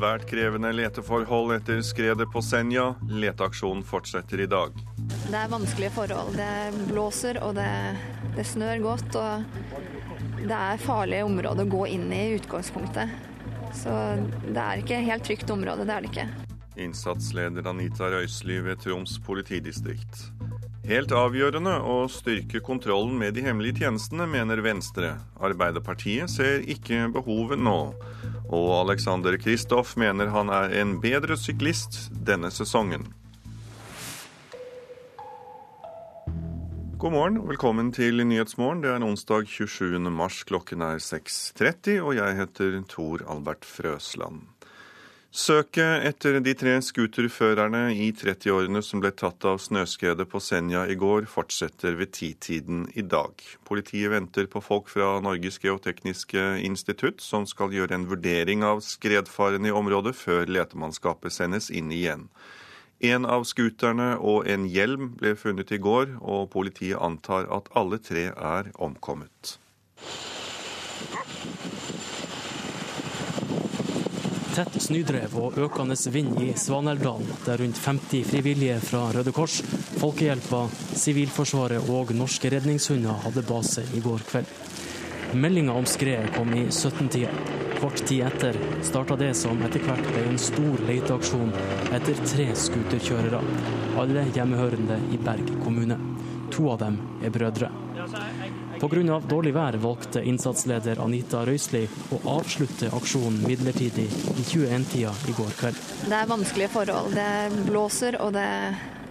svært krevende leteforhold etter skredet på Senja. Leteaksjonen fortsetter i dag. Det er vanskelige forhold. Det blåser og det, det snør godt. Og det er farlige områder å gå inn i i utgangspunktet. Så det er ikke helt trygt område, det er det ikke. Innsatsleder Anita Røisly ved Troms politidistrikt. Helt avgjørende å styrke kontrollen med de hemmelige tjenestene, mener Venstre. Arbeiderpartiet ser ikke behovet nå. Og Alexander Kristoff mener han er en bedre syklist denne sesongen. God morgen og velkommen til Nyhetsmorgen. Det er onsdag 27. mars. Klokken er 6.30, og jeg heter Tor Albert Frøsland. Søket etter de tre scooterførerne i 30-årene som ble tatt av snøskredet på Senja i går, fortsetter ved titiden i dag. Politiet venter på folk fra Norges geotekniske institutt, som skal gjøre en vurdering av skredfaren i området før letemannskapet sendes inn igjen. En av scooterne og en hjelm ble funnet i går, og politiet antar at alle tre er omkommet. Tett snødrev og økende vind i Svaneldalen, der rundt 50 frivillige fra Røde Kors, Folkehjelpa, Sivilforsvaret og norske redningshunder hadde base i går kveld. Meldinga om skredet kom i 17-tida. Kort tid etter starta det som etter hvert ble en stor leteaksjon etter tre scooterkjørere, alle hjemmehørende i Berg kommune. To av dem er brødre. Pga. dårlig vær valgte innsatsleder Anita Røisli å avslutte aksjonen midlertidig i 21-tida i går kveld. Det er vanskelige forhold. Det blåser og det,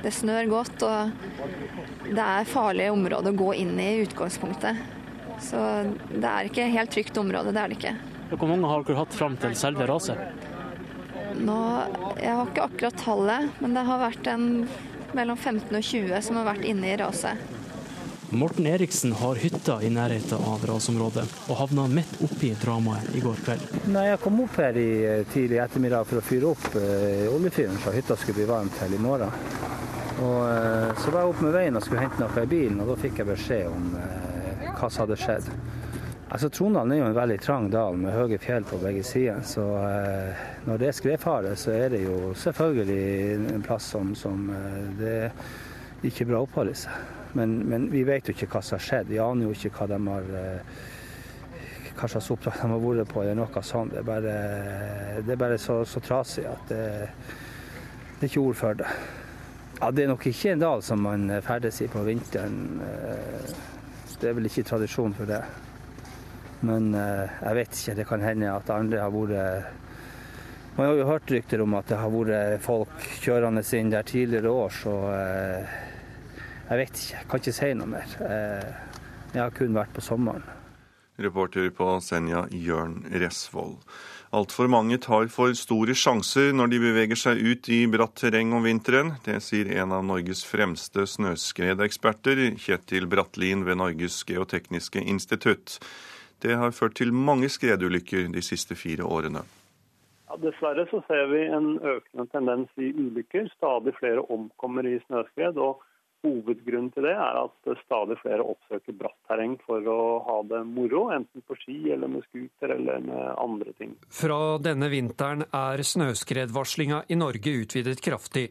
det snør godt. Og det er farlige områder å gå inn i i utgangspunktet. Så det er ikke helt trygt område, det er det ikke. Hvor mange har dere hatt fram til selve raset? Nå, Jeg har ikke akkurat tallet, men det har vært en mellom 15 og 20 som har vært inne i raset. Morten Eriksen har hytta i nærheten av rasområdet, og havna midt oppi dramaet i går kveld. Nei, Jeg kom opp her i eh, tidlig ettermiddag for å fyre opp eh, oljefyren, så hytta skulle bli varmt til i morgen. Og, eh, så var jeg oppe med veien og skulle hente noe i bilen, og da fikk jeg beskjed om eh, hva som hadde skjedd. Altså, Trondalen er jo en veldig trang dal med høye fjell på begge sider. Så eh, når det er skredfare, så er det jo selvfølgelig en plass som, som eh, det er ikke bra å oppholde seg. Men, men, vi vet jo ikke hva som har skjedd. Vi aner jo ikke hva de har eh, hva slags oppdrag de har vært på, eller noe sånt. Det er bare, det er bare så, så, trasig at det, det, er ikke ord for det. Ja, Det er nok ikke en dal som man ferdes i på vinteren. Eh, det er vel ikke tradisjon for det. Men eh, jeg vet ikke. Det kan hende at andre har vært Man har jo hørt rykter om at det har vært folk kjørende inn der tidligere år, så jeg vet ikke, jeg kan ikke si noe mer. Eh, jeg har kun vært på sommeren. Reporter på Senja, Jørn Resvoll. Altfor mange tar for store sjanser når de beveger seg ut i bratt terreng om vinteren. Det sier en av Norges fremste snøskredeksperter, Kjetil Brattlin ved Norges geotekniske institutt. Det har ført til mange skredulykker de siste fire årene. Ja, dessverre så ser vi en økende tendens i ulykker. Stadig flere omkommer i snøskred. og Hovedgrunnen til det er at stadig flere oppsøker bratt terreng for å ha det moro, enten på ski eller med scooter eller med andre ting. Fra denne vinteren er snøskredvarslinga i Norge utvidet kraftig.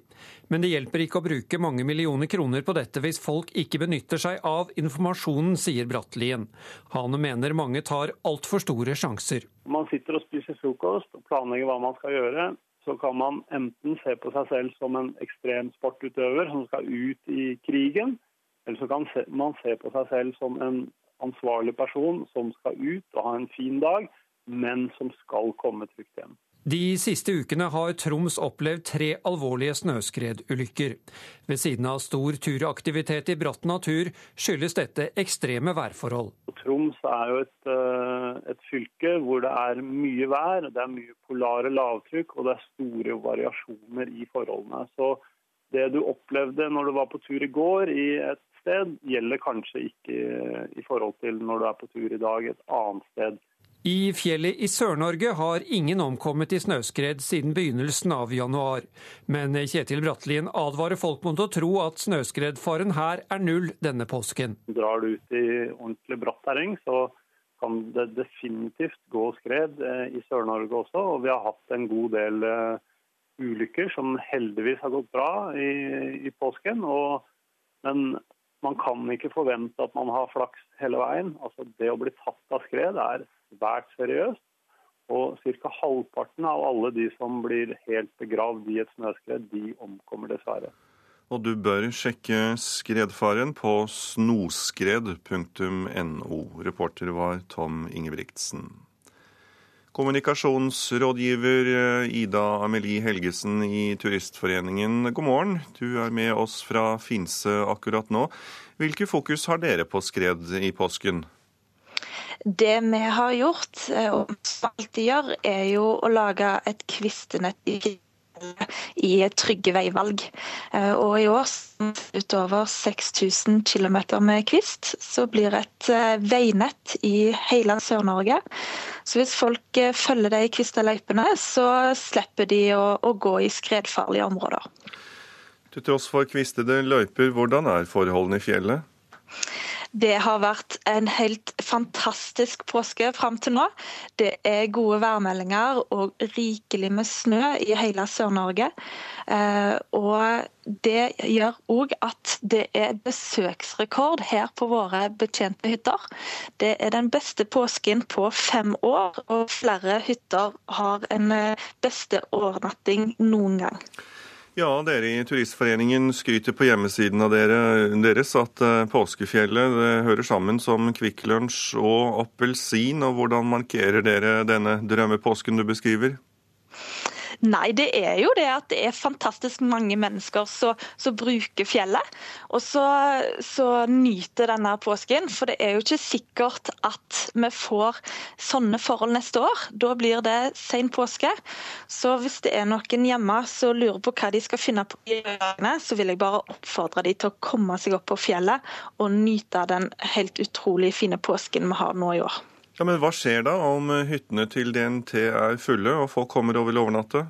Men det hjelper ikke å bruke mange millioner kroner på dette hvis folk ikke benytter seg av informasjonen, sier Brattlien. Han mener mange tar altfor store sjanser. Man sitter og spiser frokost og planlegger hva man skal gjøre så kan man enten se på seg selv som en ekstremsportutøver som skal ut i krigen, eller så kan man se på seg selv som en ansvarlig person som skal ut og ha en fin dag, men som skal komme trygt hjem. De siste ukene har Troms opplevd tre alvorlige snøskredulykker. Ved siden av stor turaktivitet i bratt natur skyldes dette ekstreme værforhold. Troms er jo et, eh, et, fylke hvor det er mye vær, det er mye polare lavtrykk og det er store variasjoner i forholdene. Så det du opplevde når du var på tur i går i et sted, gjelder kanskje ikke i forhold til når du er på tur i dag et annet sted. I fjellet i Sør-Norge har ingen omkommet i snøskred siden begynnelsen av januar. Men Kjetil Brattlien advarer folk mot å tro at snøskredfaren her er null denne påsken. Drar du ut i ordentlig bratt terreng, så kan det definitivt gå skred i Sør-Norge også. Og vi har hatt en god del ulykker som heldigvis har gått bra i, i påsken. Og, men man kan ikke forvente at man har flaks hele veien. Altså Det å bli tatt av skred er svært seriøst. Og ca. halvparten av alle de som blir helt begravd i et snøskred, de omkommer dessverre. Og du bør sjekke skredfaren på snoskred.no. Reporter var Tom Ingebrigtsen. Kommunikasjonsrådgiver eh, Ida Amelie Helgesen i Turistforeningen, god morgen. Du er med oss fra Finse akkurat nå. Hvilke fokus har dere på skred i påsken? Det vi har gjort, eh, og som alltid gjør, er jo å lage et kvistenett i i trygge veivalg. Eh, og i år, utover 6000 km med kvist, så blir et eh, veinett i hele Sør-Norge. Så hvis folk følger de kvista løypene, så slipper de å, å gå i skredfarlige områder. Til tross for kvistede løyper, hvordan er forholdene i fjellet? Det har vært en helt fantastisk påske fram til nå. Det er gode værmeldinger og rikelig med snø i hele Sør-Norge. Eh, og det gjør òg at det er besøksrekord her på våre betjente hytter. Det er den beste påsken på fem år, og flere hytter har en eh, beste overnatting noen gang. Ja, dere i Turistforeningen skryter på hjemmesiden av dere, deres at uh, påskefjellet hører sammen som Kvikk Lunsj og appelsin. Og hvordan markerer dere denne drømmepåsken du beskriver? Nei, det er jo det at det er fantastisk mange mennesker som bruker fjellet. Og så, nyter denne påsken. For det er jo ikke sikkert at vi får sånne forhold neste år. Da blir det sen påske. Så hvis det er noen hjemme som lurer på hva de skal finne på i dagene, så vil jeg bare oppfordre de til å komme seg opp på fjellet og nyte den helt utrolig fine påsken vi har nå i år. Ja, Men hva skjer da om hyttene til DNT er fulle og folk kommer og vil overnatte?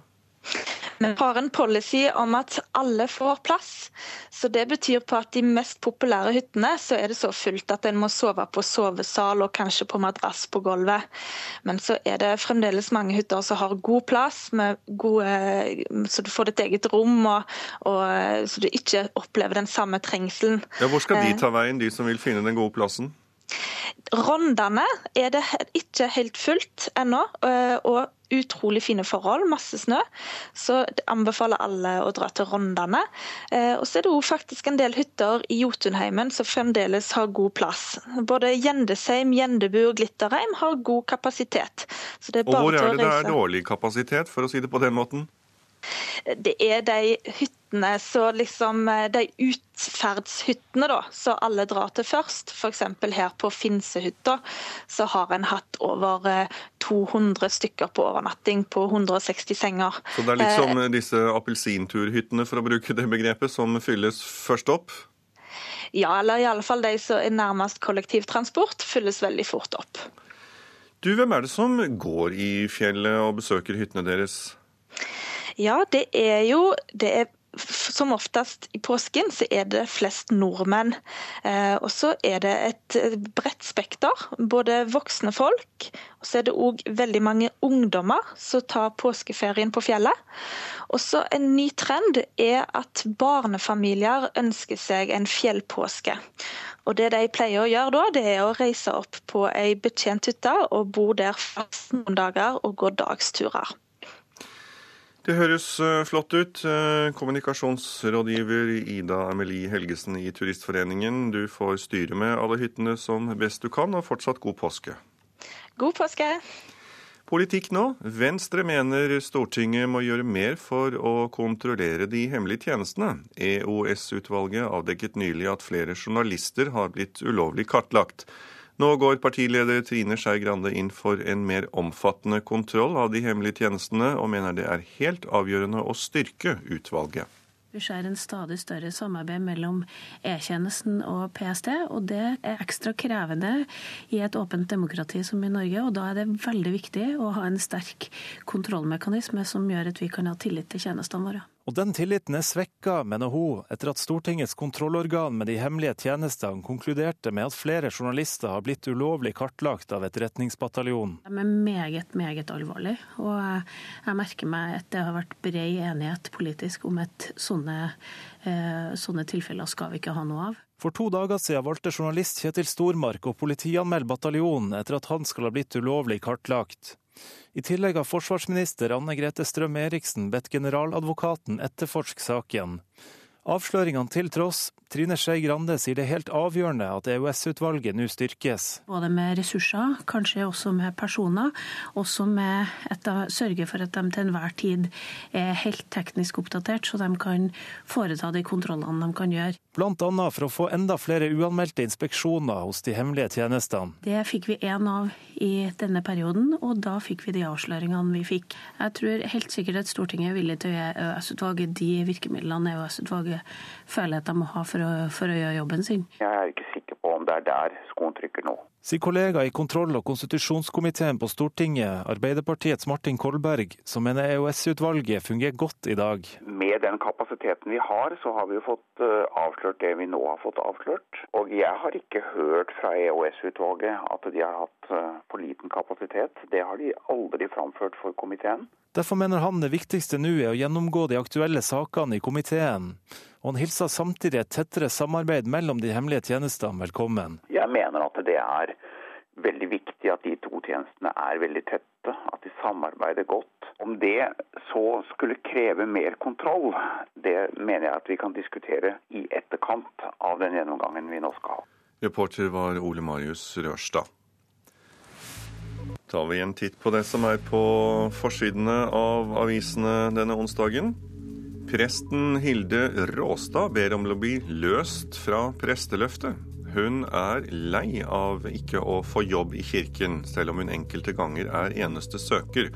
Vi har en policy om at alle får plass. Så Det betyr på at de mest populære hyttene så er det så fullt at en må sove på sovesal og kanskje på madrass på gulvet. Men så er det fremdeles mange hytter som har god plass, gode, så du får ditt eget rom, og, og, så du ikke opplever den samme trengselen. Ja, hvor skal de eh. ta veien, de som vil finne den gode plassen? Rondane er det ikke helt fullt ennå, eh, og utrolig fine forhold, masse snø. Så jeg anbefaler alle å dra til Rondane. Eh, og så er det òg faktisk en del hytter i Jotunheimen som fremdeles har god plass. Både Gjendesheim, Gjendebu og Glitterheim har god kapasitet. og hvor er det det er dårlig kapasitet, for å si det på den måten? Det er de hyttene så liksom eh, De utferdshyttene da, så alle drar til først. F.eks. her på Finsehytta så har en hatt over 200 eh, stykker på overnatting på 160 senger. Så det er liksom som disse appelsinturhyttene, for å bruke det begrepet, som fylles først opp? Ja, eller i alle fall de som er nærmest kollektivtransport, fylles veldig fort opp. Du, Hvem er det som går i fjellet og besøker hyttene deres? Ja, det er jo det er som oftest i påsken så er det flest nordmenn. Eh, og så er det et bredt spekter. Både voksne folk, og så er det òg veldig mange ungdommer som tar påskeferien på fjellet. Og så En ny trend er at barnefamilier ønsker seg en fjellpåske. Og Det de pleier å gjøre da, det er å reise opp på ei betjent hytte og bo der fast noen dager og gå dagsturer. Det høres eh, flott ut. Eh, kommunikasjonsrådgiver Ida Amelie Helgesen i Turistforeningen. Du får styre med alle hyttene som best du kan, og fortsatt god påske. God påske. Politikk nå. Venstre mener Stortinget må gjøre mer for å kontrollere de hemmelige tjenestene. EOS-utvalget avdekket nylig at flere journalister har blitt ulovlig kartlagt. Nå går partileder Trine Skei Grande inn for en mer omfattende kontroll av de hemmelige tjenestene, og mener det er helt avgjørende å styrke utvalget. Vi ser en stadig større samarbeid mellom E-tjenesten og PST, og det er ekstra krevende i et åpent demokrati som i Norge. og Da er det veldig viktig å ha en sterk kontrollmekanisme som gjør at vi kan ha tillit til tjenestene våre. Og den tilliten er svekka, mener hun, etter at Stortingets kontrollorgan med de hemmelige tjenestene konkluderte med at flere journalister har blitt ulovlig kartlagt av Etterretningsbataljonen. De er meget, meget alvorlig, og jeg merker meg at det har vært bred enighet politisk om at sånne, eh, sånne tilfeller skal vi ikke ha noe av. For to dager siden valgte journalist Kjetil Stormark å politianmelde bataljonen etter at han skal ha blitt ulovlig kartlagt. I tillegg har forsvarsminister Anne Grete Strøm-Eriksen bedt generaladvokaten etterforske saken. Avsløringene til tross, Trine Skei Grande sier det er helt avgjørende at EOS-utvalget nå styrkes. Både med ressurser, kanskje også med personer, også med å sørge for at de til enhver tid er helt teknisk oppdatert, så de kan foreta de kontrollene de kan gjøre. Annet for å få enda flere uanmeldte inspeksjoner hos de hemmelige tjenestene. Det fikk vi én av i denne perioden, og da fikk vi de avsløringene vi fikk. Jeg tror helt sikkert at Stortinget er villig til å gi EOS-utvalget de virkemidlene EOS-utvalget føler at de må ha for å, for å gjøre jobben sin. Jeg er ikke sikker på om det er der skoen trykker nå. Sier kollega i kontroll- og konstitusjonskomiteen på Stortinget, Arbeiderpartiets Martin Kolberg, som mener EOS-utvalget fungerer godt i dag. Med den kapasiteten vi har, så har vi jo fått uh, avslørt det vi nå har fått avslørt. Og jeg har ikke hørt fra EOS-utvalget at de har hatt uh, for liten kapasitet. Det har de aldri framført for komiteen. Derfor mener han det viktigste nå er å gjennomgå de aktuelle sakene i komiteen og han hilser samtidig et tettere samarbeid mellom de hemmelige tjenestene velkommen. Jeg mener at det er veldig viktig at de to tjenestene er veldig tette, at de samarbeider godt. Om det så skulle kreve mer kontroll, det mener jeg at vi kan diskutere i etterkant av den gjennomgangen vi nå skal ha. Reporter var Ole Marius Rørstad. Tar vi en titt på det som er på forsidene av avisene denne onsdagen. Presten Hilde Råstad ber om å bli løst fra presteløftet. Hun er lei av ikke å få jobb i kirken, selv om hun enkelte ganger er eneste søker.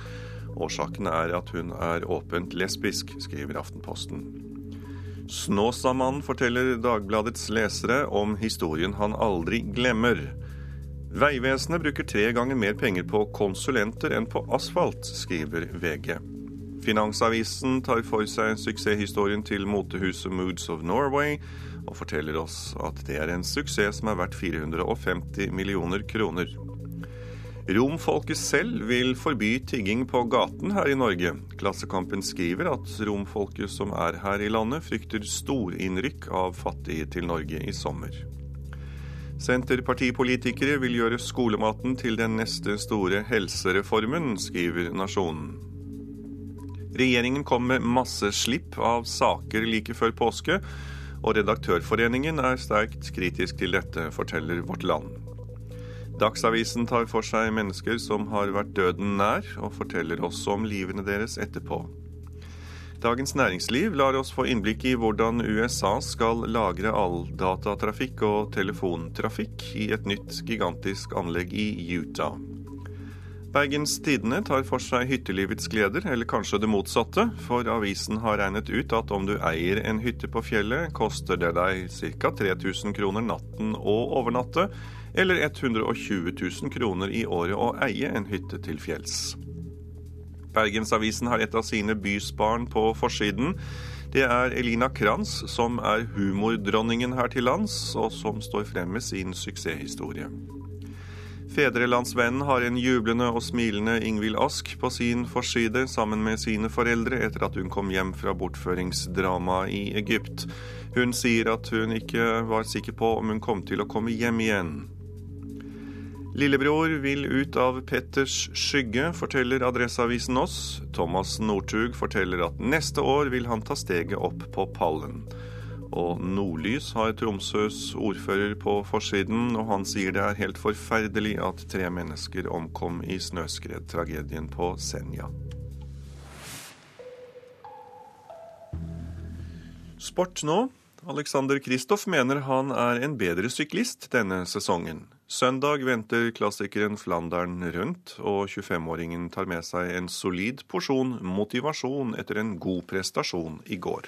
Årsaken er at hun er åpent lesbisk, skriver Aftenposten. Snåsamannen forteller Dagbladets lesere om historien han aldri glemmer. Vegvesenet bruker tre ganger mer penger på konsulenter enn på asfalt, skriver VG. Finansavisen tar for seg suksesshistorien til motehuset Moods of Norway, og forteller oss at det er en suksess som er verdt 450 millioner kroner. Romfolket selv vil forby tigging på gaten her i Norge. Klassekampen skriver at romfolket som er her i landet, frykter storinnrykk av fattige til Norge i sommer. Senterpartipolitikere vil gjøre skolematen til den neste store helsereformen, skriver Nasjonen. Regjeringen kom med masse slipp av saker like før påske, og Redaktørforeningen er sterkt kritisk til dette, forteller Vårt Land. Dagsavisen tar for seg mennesker som har vært døden nær, og forteller også om livene deres etterpå. Dagens Næringsliv lar oss få innblikk i hvordan USA skal lagre all datatrafikk og telefontrafikk i et nytt gigantisk anlegg i Utah. Bergens Tidende tar for seg hyttelivets gleder, eller kanskje det motsatte, for avisen har regnet ut at om du eier en hytte på fjellet, koster det deg ca. 3000 kroner natten å overnatte, eller 120 000 kroner i året å eie en hytte til fjells. Bergensavisen har et av sine bysbarn på forsiden. Det er Elina Kranz, som er humordronningen her til lands, og som står frem med sin suksesshistorie. Fedrelandsvennen har en jublende og smilende Ingvild Ask på sin forside sammen med sine foreldre etter at hun kom hjem fra bortføringsdramaet i Egypt. Hun sier at hun ikke var sikker på om hun kom til å komme hjem igjen. Lillebror vil ut av Petters skygge, forteller Adresseavisen oss. Thomas Northug forteller at neste år vil han ta steget opp på pallen. Og Nordlys har Tromsøs ordfører på forsiden, og han sier det er helt forferdelig at tre mennesker omkom i snøskredtragedien på Senja. Sport nå. Alexander Kristoff mener han er en bedre syklist denne sesongen. Søndag venter klassikeren Flandern rundt, og 25-åringen tar med seg en solid porsjon motivasjon etter en god prestasjon i går.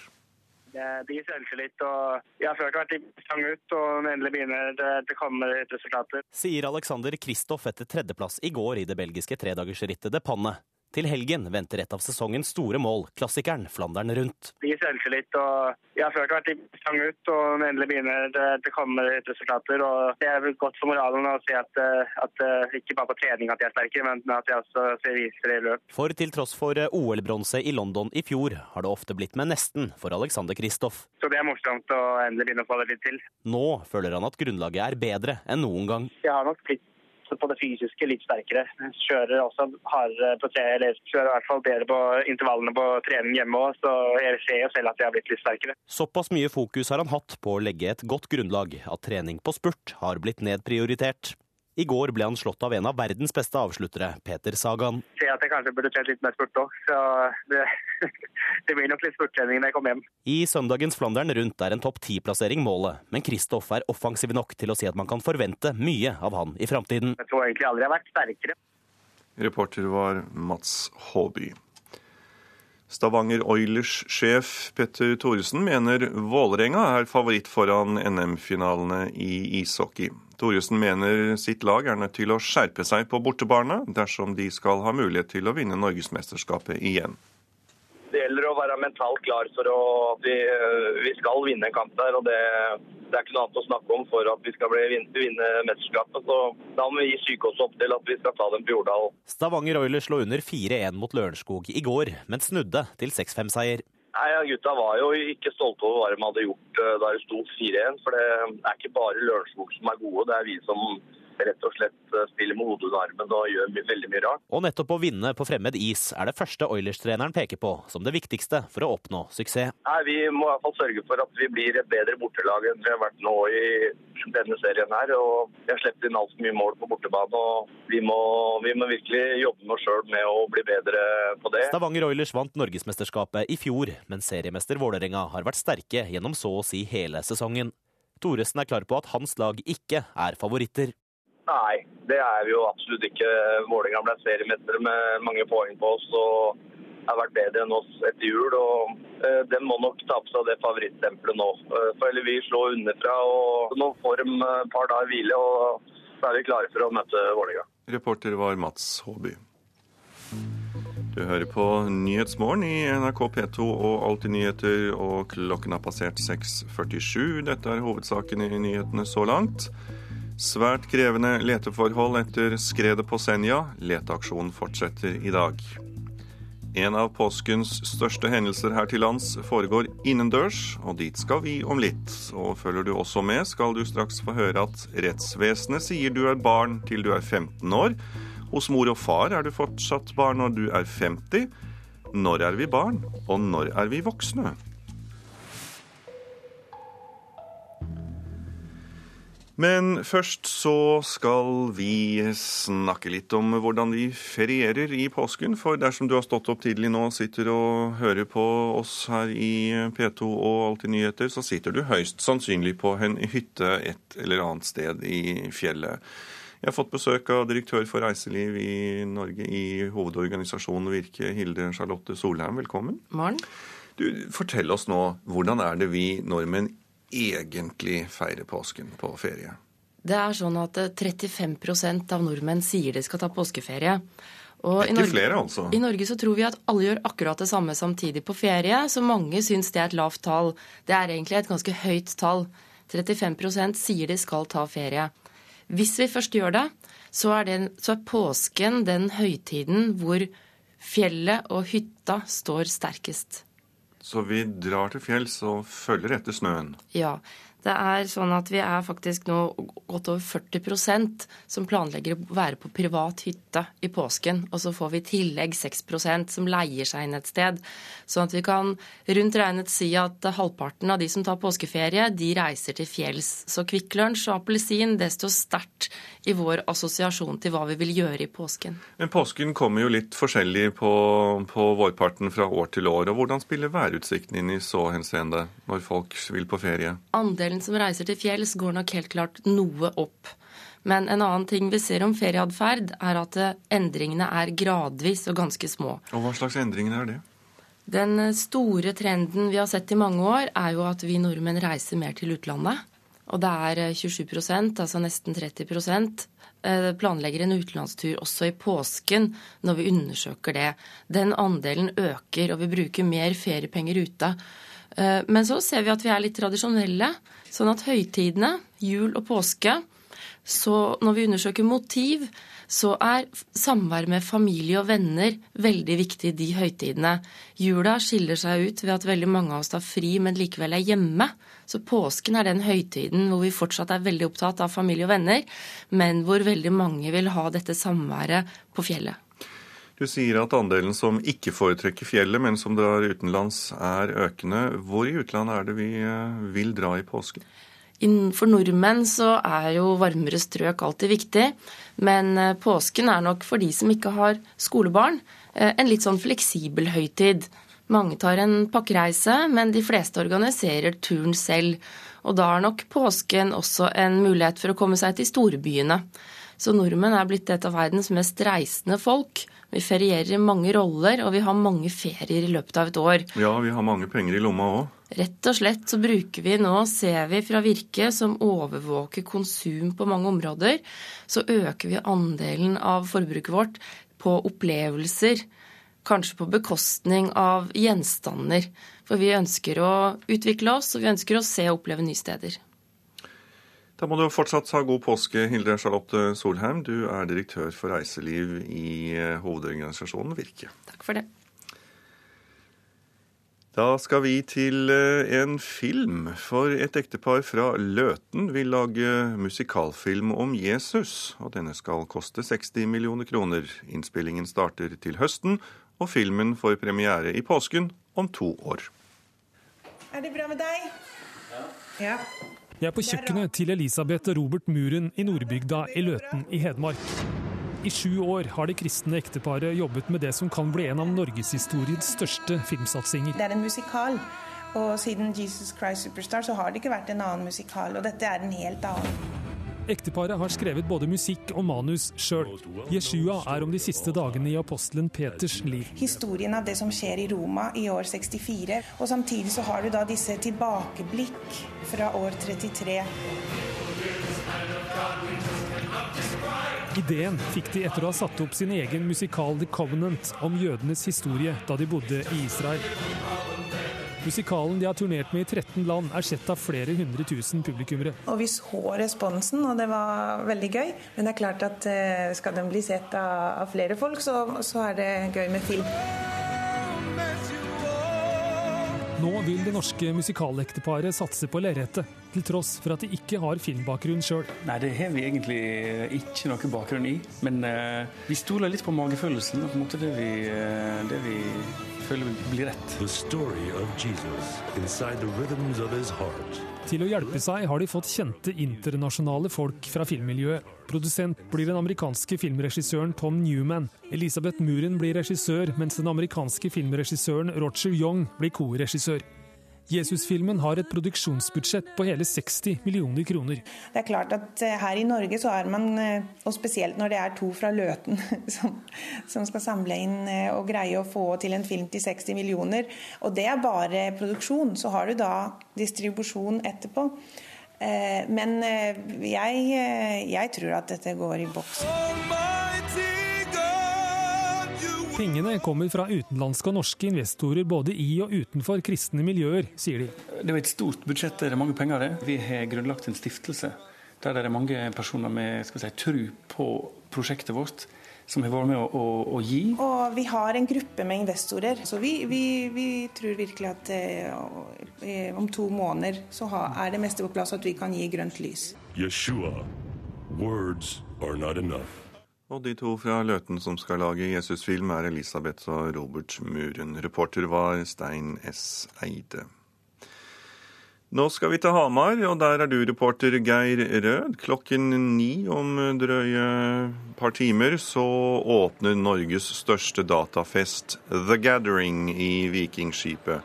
Det gir selvtillit. og Jeg har følt vært stang ut, og endelig begynner det, å komme resultater. Sier Alexander Kristoff etter tredjeplass i går i det belgiske tredagersrittet De Panne. Til helgen venter et av sesongens store mål, klassikeren Flandern rundt. Det gir selvtillit. og Jeg har følt vært interessant ut, og endelig begynner det, det kommer resultater. og Det er godt for moralen å se at, at, ikke bare på trening at jeg er sterkere, men at jeg også ser viser det i løp. For til tross for OL-bronse i London i fjor, har det ofte blitt med nesten for Alexander Kristoff. Så det er morsomt å endelig begynne å få det litt til. Nå føler han at grunnlaget er bedre enn noen gang. Jeg har nok blitt på det fysiske litt sterkere. Kjører også hardere på tre, eller kjører i hvert fall bedre på intervallene på trening hjemme òg, så jeg ser jo selv at jeg har blitt litt sterkere. Såpass mye fokus har han hatt på å legge et godt grunnlag at trening på spurt har blitt nedprioritert. I går ble han slått av en av verdens beste avsluttere, Peter Sagan. Jeg ser at jeg kanskje burde trent litt mer spurt òg, så det, det, blir nok litt spurttrening når jeg kommer hjem. I søndagens Flandern rundt er en topp ti-plassering målet, men Kristoff er offensiv nok til å si at man kan forvente mye av han i framtiden. Jeg tror egentlig aldri jeg har vært sterkere. Reporter var Mats Håby. Stavanger Oilers-sjef Petter Thoresen mener Vålerenga er favoritt foran NM-finalene i ishockey. Thoresen mener sitt lag er nødt til å skjerpe seg på bortebane dersom de skal ha mulighet til å vinne Norgesmesterskapet igjen. Det gjelder å være mentalt klar for å, at vi, vi, skal vinne en kamp der. og det, det, er ikke noe annet å snakke om for at vi skal bli, vinne mesterskapet. Så Da må vi gi sykehuset opp til at vi skal ta dem på Jordal. Stavanger Oilers slo under 4-1 mot Lørenskog i går, men snudde til 6-5-seier. Nei, Gutta var jo ikke stolte over hva de hadde gjort eh, da det sto 4-1. For det er ikke bare Lørenskog som er gode, det er vi som rett og slett eh, spiller med hodet og armen og gjør veldig mye rart. Og nettopp å vinne på fremmed is er det første Oilers-treneren peker på som det viktigste for å oppnå suksess. Nei, Vi må i hvert fall sørge for at vi blir et bedre bortelag enn vi har vært nå i denne serien her. og Vi har sluppet inn altfor mye mål på bortebane. og vi må, vi må virkelig jobbe med oss sjøl med å bli bedre på det. Stavanger Oilers vant Norgesmesterskapet i fjor, men seriemester Vålerenga har vært sterke gjennom så å si hele sesongen. Thoresen er klar på at hans lag ikke er favoritter. Nei, det er vi jo absolutt ikke. Vålerenga ble seriemestere med mange poeng på oss og har vært bedre enn oss etter jul. og Den må nok ta på seg det favorittstempelet nå. Uh, for eller Vi slår underfra. og Nå får de et par dager hvile, og så er vi klare for å møte Vålerenga. Reporter var Mats Håby. Du hører på Nyhetsmorgen i NRK P2 og Alltid nyheter, og klokken har passert 6.47. Dette er hovedsaken i nyhetene så langt. Svært krevende leteforhold etter skredet på Senja. Leteaksjonen fortsetter i dag. En av påskens største hendelser her til lands foregår innendørs, og dit skal vi om litt. Og følger du også med, skal du straks få høre at rettsvesenet sier du er barn til du er 15 år. Hos mor og far er du fortsatt barn når du er 50. Når er vi barn, og når er vi voksne? Men først så skal vi snakke litt om hvordan vi ferierer i påsken. For dersom du har stått opp tidlig nå, og sitter og hører på oss her i P2 og Alltid nyheter, så sitter du høyst sannsynlig på en hytte et eller annet sted i fjellet. Jeg har fått besøk av direktør for reiseliv i Norge i hovedorganisasjonen Virke, Hilde Charlotte Solheim. Velkommen. Morgen. Du, Fortell oss nå, hvordan er det vi nordmenn egentlig feirer påsken på ferie? Det er sånn at 35% av nordmenn sier de skal ta påskeferie. Og Ikke Norge, flere, altså? I Norge så tror vi at alle gjør akkurat det samme samtidig på ferie, så mange syns det er et lavt tall. Det er egentlig et ganske høyt tall. 35% sier de skal ta ferie. Hvis vi først gjør det, så er, det, så er påsken den høytiden hvor fjellet og hytta står sterkest. Så vi drar til fjells og følger etter snøen? Ja. Det er sånn at vi er faktisk nå godt over 40% som planlegger å være på privat hytte i påsken. Og så får vi i tillegg 6% som leier seg inn et sted. Sånn at vi kan rundt regnet si at halvparten av de som tar påskeferie, de reiser til fjells. Så Kvikk Lunsj og appelsin det står sterkt i vår assosiasjon til hva vi vil gjøre i påsken. Men påsken kommer jo litt forskjellig på, på vårparten fra år til år. og Hvordan spiller værutsikten inn i så henseende når folk vil på ferie? Andelen andelen som reiser til fjells, går nok helt klart noe opp. Men en annen ting vi ser om ferieatferd, er at endringene er gradvis og ganske små. Og Hva slags endringer er det? Den store trenden vi har sett i mange år, er jo at vi nordmenn reiser mer til utlandet. og det er 27% altså nesten 30% planlegger en utenlandstur også i påsken når vi undersøker det. Den andelen øker, og vi bruker mer feriepenger ute. Men så ser vi at vi er litt tradisjonelle. Sånn at høytidene, jul og påske, så når vi undersøker motiv, så er samvær med familie og venner veldig viktig de høytidene. Jula skiller seg ut ved at veldig mange av oss tar fri, men likevel er hjemme. Så påsken er den høytiden hvor vi fortsatt er veldig opptatt av familie og venner, men hvor veldig mange vil ha dette samværet på fjellet. Du sier at andelen som ikke foretrekker fjellet, men som drar utenlands er økende. Hvor i utlandet er det vi eh, vil dra i påsken? Innenfor nordmenn så er jo varmere strøk alltid viktig, men eh, påsken er nok for de som ikke har skolebarn, eh, en litt sånn fleksibel høytid. Mange tar en pakkereise, men de fleste organiserer turen selv. Og da er nok påsken også en mulighet for å komme seg til storbyene. Så nordmenn er blitt et av verdens mest reisende folk. Vi ferierer i mange roller, og vi har mange ferier i løpet av et år. Ja, vi har mange penger i lomma òg. Rett og slett så bruker vi nå, ser vi fra Virke, som overvåker konsum på mange områder, så øker vi andelen av forbruket vårt på opplevelser. Kanskje på bekostning av gjenstander. For vi ønsker å utvikle oss, og vi ønsker å se og oppleve nye steder. Da må du fortsatt ha god påske, Hilde Charlotte Solheim. Du er direktør for reiseliv i eh, hovedorganisasjonen Virke. Takk for det. Da skal vi til eh, en film, for et ektepar fra Løten vil lage musikalfilm om Jesus. Og denne skal koste 60 millioner kroner. Innspillingen starter til høsten, og filmen får premiere i påsken om to år. Er det bra med deg? Ja. Ja. Jeg er på kjøkkenet til Elisabeth Robert Muren i Nordbygda i Løten i Hedmark. I sju år har det kristne ekteparet jobbet med det som kan bli en av norgeshistoriens største filmsatsinger. Det er en musikal, og siden Jesus Christ Superstar så har det ikke vært en annen musikal, og dette er en helt annen. Ekteparet har skrevet både musikk og manus sjøl. Jeshua er om de siste dagene i apostelen Peters liv. Historien av det som skjer i Roma i år 64, og samtidig så har du da disse tilbakeblikk fra år 33. Ideen fikk de etter å ha satt opp sin egen musikal The Covenant om jødenes historie da de bodde i Israel. Musikalen de har turnert med i 13 land, er sett av flere hundre tusen publikummere. Og Vi så responsen, og det var veldig gøy. Men det er klart at eh, skal den bli sett av, flere folk, så, så er det gøy med film. Nå vil det norske musikalekteparet satse på lerretet, til tross for at de ikke har filmbakgrunn sjøl. Nei, det har vi egentlig ikke noe bakgrunn i. Men uh, vi stoler litt på magefølelsen og på en måte det vi, uh, det vi føler blir rett. The story of Jesus inside the rhythms of his heart. Til å hjelpe seg har de fått kjente internasjonale folk fra filmmiljøet. Produsent blir den amerikanske filmregissøren Tom Newman. Elisabeth Muren blir regissør, mens den amerikanske filmregissøren Roger Young blir koregissør. Jesus-filmen har et produksjonsbudsjett på hele 60 millioner kroner. Det er klart at eh, her i Norge så er man, eh, og spesielt når det er to fra Løten som, som skal samle inn eh, og greie å få til en film til 60 millioner, og det er bare produksjon, så har du da distribusjon etterpå. Men jeg, jeg tror at dette går i boks. Pengene kommer fra utenlandske og norske investorer både i og utenfor kristne miljøer, sier de. Det er et stort budsjett, det er mange penger det. Vi har grunnlagt en stiftelse der det er mange personer med skal si, tro på prosjektet vårt som har vært med å, å, å, gi. Og vi har en gruppe med investorer, så vi, vi, vi tror virkelig at eh, om to måneder så er det meste på plass at vi kan gi grønt lys. Yeshua, words are not enough. Og de to fra Løten som skal lage Jesusfilm, er Elisabeth og Robert Muren. Reporter var Stein S. Eide. Nå skal vi til Hamar, og der er du reporter Geir Rød. Klokken ni om drøye par timer så åpner Norges største datafest, The Gathering, i Vikingskipet.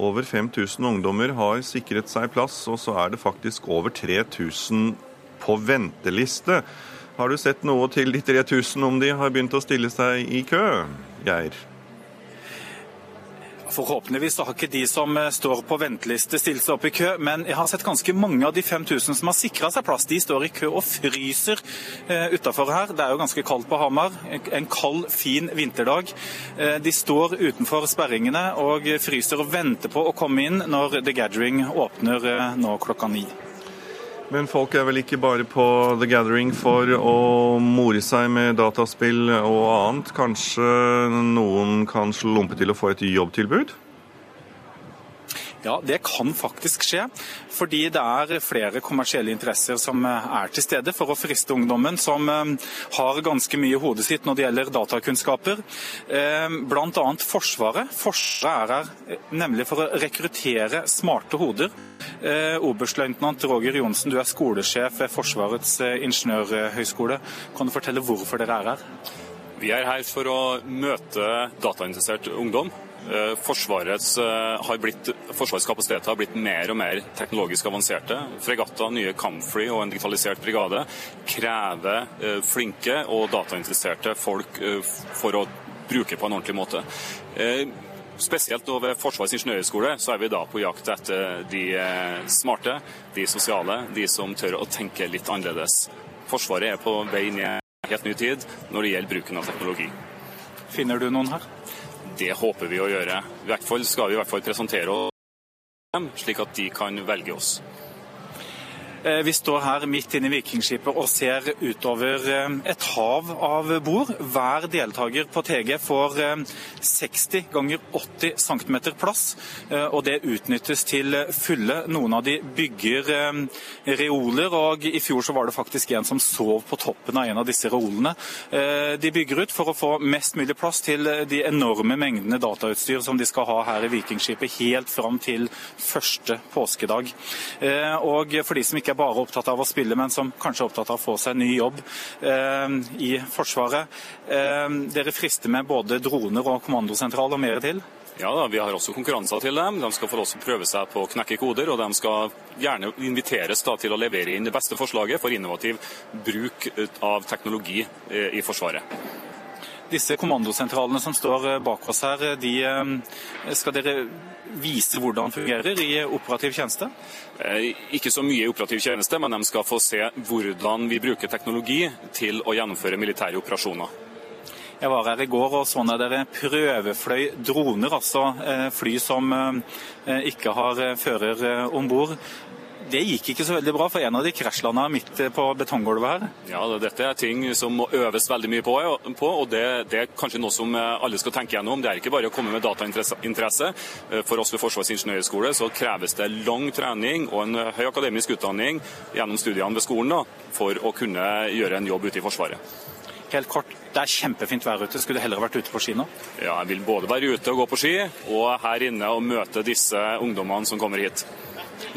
Over 5000 ungdommer har sikret seg plass, og så er det faktisk over 3000 på venteliste. Har du sett noe til de 3000 om de har begynt å stille seg i kø, Geir? Forhåpentligvis har ikke de som eh, står på venteliste stilt seg opp i kø, men jeg har sett ganske mange av de 5000 som har sikra seg plass. De står i kø og fryser eh, utafor her. Det er jo ganske kaldt på Hamar. En kald, fin vinterdag. Eh, de står utenfor sperringene og fryser og venter på å komme inn når The Gathering åpner eh, nå klokka ni. Men folk er vel ikke bare på The Gathering for å more seg med dataspill og annet. Kanskje noen kan slumpe til å få et jobbtilbud? Ja, det kan faktisk skje. Fordi det er flere kommersielle interesser som er til stede for å friste ungdommen, som eh, har ganske mye i hodet sitt når det gjelder datakunnskaper. Eh, Bl.a. Forsvaret. Forsvaret er her eh, nemlig for å rekruttere smarte hoder. Oberstløytnant Roger Johnsen, du er skolesjef ved Forsvarets ingeniørhøgskole. Kan du fortelle hvorfor dere er her? Vi er her for å møte datainteressert ungdom Eh, Forsvarets, eh, har blitt, Forsvarets kapasiteter har blitt mer og mer teknologisk avanserte. Fregatter, nye kampfly og en digitalisert brigade krever eh, flinke og datainteresserte folk for å bruke på en ordentlig måte. Spesielt nå ved Forsvarets ingeniørhøgskole er vi da på jakt etter de smarte, de sosiale, de som tør å tenke litt annerledes. Forsvaret er på vei en helt ny tid når det gjelder bruken av teknologi. Finner du noen her? Det håper vi å gjøre. I hvert fall skal vi i hvert fall presentere dem, slik at de kan velge oss. Eh, vi står her midt inne i Vikingskipet og ser utover eh, et hav av bord. Hver deltaker på TG får 60 eh, ganger 80 cm plass, og det utnyttes til fulle. Noen av de bygger reoler, og i fjor så var det faktisk en som sov på toppen av en av disse reolene. De bygger ut for å få mest mulig plass til de enorme mengdene datautstyr som de skal ha her i Vikingskipet helt fram til første påskedag. Og for de som ikke er bare opptatt av å spille, men som kanskje er opptatt av å få seg ny jobb eh, i Forsvaret. Eh, dere frister med både droner og kommandosentral og mer til? Ja, da, Vi har også konkurranser til dem. De skal få også prøve seg på å knekke koder. Og de skal gjerne inviteres da, til å levere inn det beste forslaget for innovativ bruk av teknologi eh, i Forsvaret. Disse kommandosentralene som står eh, bak oss her, de eh, skal dere vise hvordan fungerer i operativ tjeneste? Eh, ikke så mye i operativ tjeneste, men de skal få se hvordan vi bruker teknologi til å gjennomføre militære operasjoner. Jeg var her i går og så når dere prøvefløy droner, altså fly som ikke har fører om bord. Det gikk ikke så veldig bra, for en av de krasjlanda midt på betonggulvet her. Ja, Dette er ting som må øves veldig mye på, på og det, det, er kanskje noe som eh, alle skal tenke gjennom. Det er ikke bare å komme med datainteresse. Eh, for oss ved Forsvarets ingeniørhøgskole så kreves det lang trening og en høy akademisk utdanning gjennom studiene ved skolen da, for å kunne gjøre en jobb ute i Forsvaret. Helt kort, det er kjempefint vær ute. Skulle du heller vært ute på ski nå? Ja, jeg vil både være ute og gå på ski, og her inne og møte disse ungdommene som kommer hit.